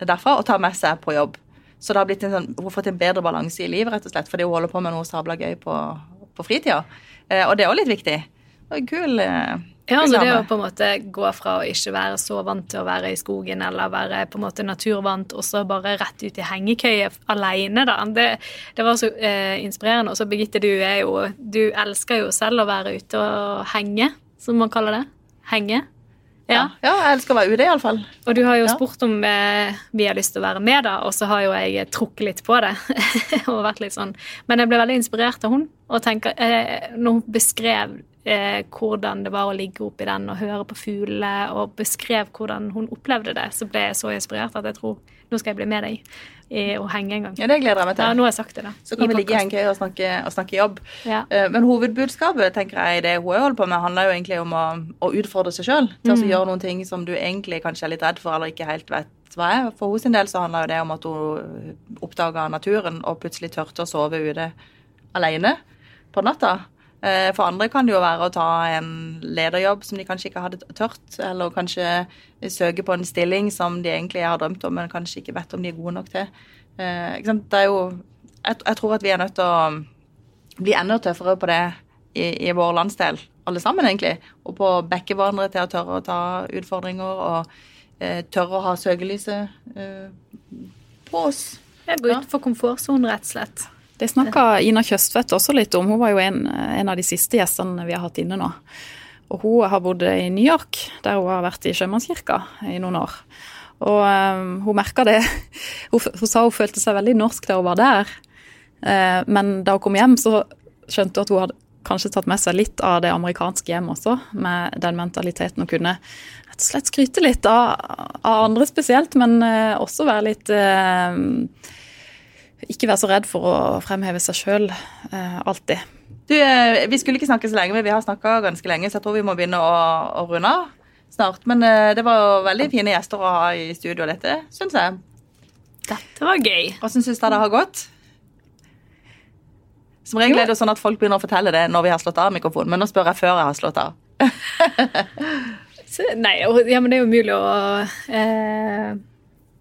derfra og tar med seg på jobb. Så det har blitt en sånn, hun har fått en bedre balanse i livet, rett og slett, fordi hun holder på med noe sabla gøy på, på fritida. Eh, og det er òg litt viktig. Det er kul. Ja, altså det å på en måte gå fra å ikke være så vant til å være i skogen eller være på en måte naturvant, og så bare rett ut i hengekøye alene, da. Det, det var så eh, inspirerende. Og så Birgitte, du er jo Du elsker jo selv å være ute og henge, som man kaller det. Henge. Ja. ja, jeg elsker å være ute, iallfall. Og du har jo ja. spurt om eh, vi har lyst til å være med, da, og så har jo jeg trukket litt på det. og vært litt sånn. Men jeg ble veldig inspirert av hun, og tenker, eh, når hun beskrev eh, hvordan det var å ligge oppi den og høre på fuglene, og beskrev hvordan hun opplevde det, så ble jeg så inspirert at jeg tror nå skal jeg bli med deg og henge en gang. Ja, Det gleder jeg meg til. Ja, nå har jeg sagt det da. Så kan vi ligge i hengekøye og, og snakke jobb. Ja. Uh, men hovedbudskapet tenker jeg, det hun holder på med, handler jo egentlig om å, å utfordre seg sjøl til mm. å gjøre noen ting som du egentlig kanskje er litt redd for eller ikke helt vet hva er. For hennes del så handler jo det om at hun oppdaga naturen og plutselig tørte å sove ute alene på natta. Eh, for andre kan det jo være å ta en lederjobb som de kanskje ikke hadde tørt, eller kanskje søke på en stilling som de egentlig har drømt om, men kanskje ikke vet om de er gode nok til. Eh, det er jo jeg, tror at vi er nødt til å bli enda tøffere på det i, i vår landsdel, alle sammen, egentlig. Og på å backe hverandre til å tørre å ta utfordringer og eh, tørre å ha søkelyset på oss. Gå utenfor komfortsonen, rett og slett. Det snakka Ina Tjøstvedt også litt om. Hun var jo en, en, av de siste gjestene vi har hatt inne nå. Og hun har bodd i New York, der hun har vært i sjømannskirka i noen år. Og um, hun merka det. Hun, hun, sa hun følte seg veldig norsk da hun var der. Uh, men da hun kom hjem, så skjønte hun at hun hadde kanskje tatt med seg litt av det amerikanske hjem også, med den mentaliteten å kunne rett og slett skryte litt av, av andre spesielt, men uh, også være litt uh, ikke være så redd for å fremheve seg sjøl eh, alltid. Du, eh, Vi skulle ikke snakke så lenge, men vi har snakka ganske lenge, så jeg tror vi må begynne å, å runde av snart. Men eh, det var jo veldig fine gjester å ha i studio, dette, syns jeg. Dette var gøy. Hvordan syns dere det har gått? Som regel er det sånn at folk begynner å fortelle det når vi har slått av mikrofonen, men nå spør jeg før jeg har slått av. Nei, ja, men det er jo umulig å eh,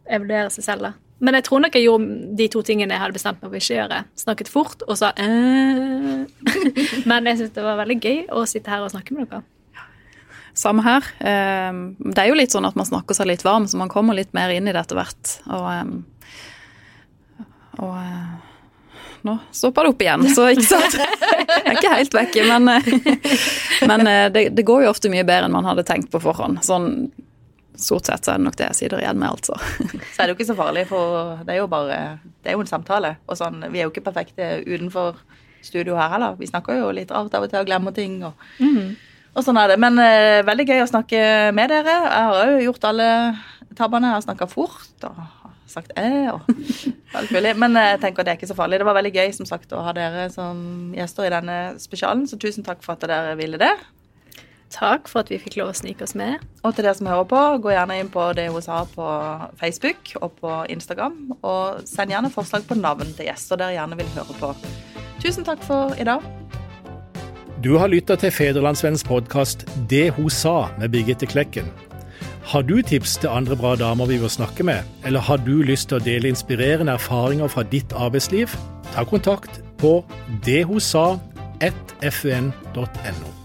evaluere seg selv, da. Men jeg tror nok jeg gjorde de to tingene jeg hadde bestemt meg for ikke gjøre. Snakket fort og sa øh. Men jeg syns det var veldig gøy å sitte her og snakke med dere. Samme her. Ehm, det er jo litt sånn at man snakker seg litt varm, så man kommer litt mer inn i det etter hvert. Og, ehm, og eh, nå stopper det opp igjen, så ikke sant. Jeg er ikke helt vekke, men, men eh, det, det, går jo ofte mye bedre enn man hadde tenkt på forhånd. Sånn stort sett så er det nok det jeg sitter igjen med, altså. så er det jo ikke så farlig, for det er jo bare Det er jo en samtale. Og sånn, vi er jo ikke perfekte utenfor studio her heller. Vi snakker jo litt rart av og til og glemmer ting. og, mm. og sånn er det. Men uh, veldig gøy å snakke med dere. Jeg har jo gjort alle tabbene. Jeg har snakka fort og sagt æ og alt mulig. Men jeg tenker at det er ikke så farlig. Det var veldig gøy som sagt å ha dere som gjester i denne spesialen, så tusen takk for at dere ville det. Takk for at vi fikk lov å snike oss med. Og til dere som hører på, gå gjerne inn på det hun sa på Facebook og på Instagram. Og send gjerne forslag på navn til gjester dere gjerne vil høre på. Tusen takk for i dag. Du har lytta til Federlandsvennens podkast 'Det hun sa' med Birgitte Klekken. Har du tips til andre bra damer vi bør snakke med, eller har du lyst til å dele inspirerende erfaringer fra ditt arbeidsliv? Ta kontakt på dethosa1fun.no.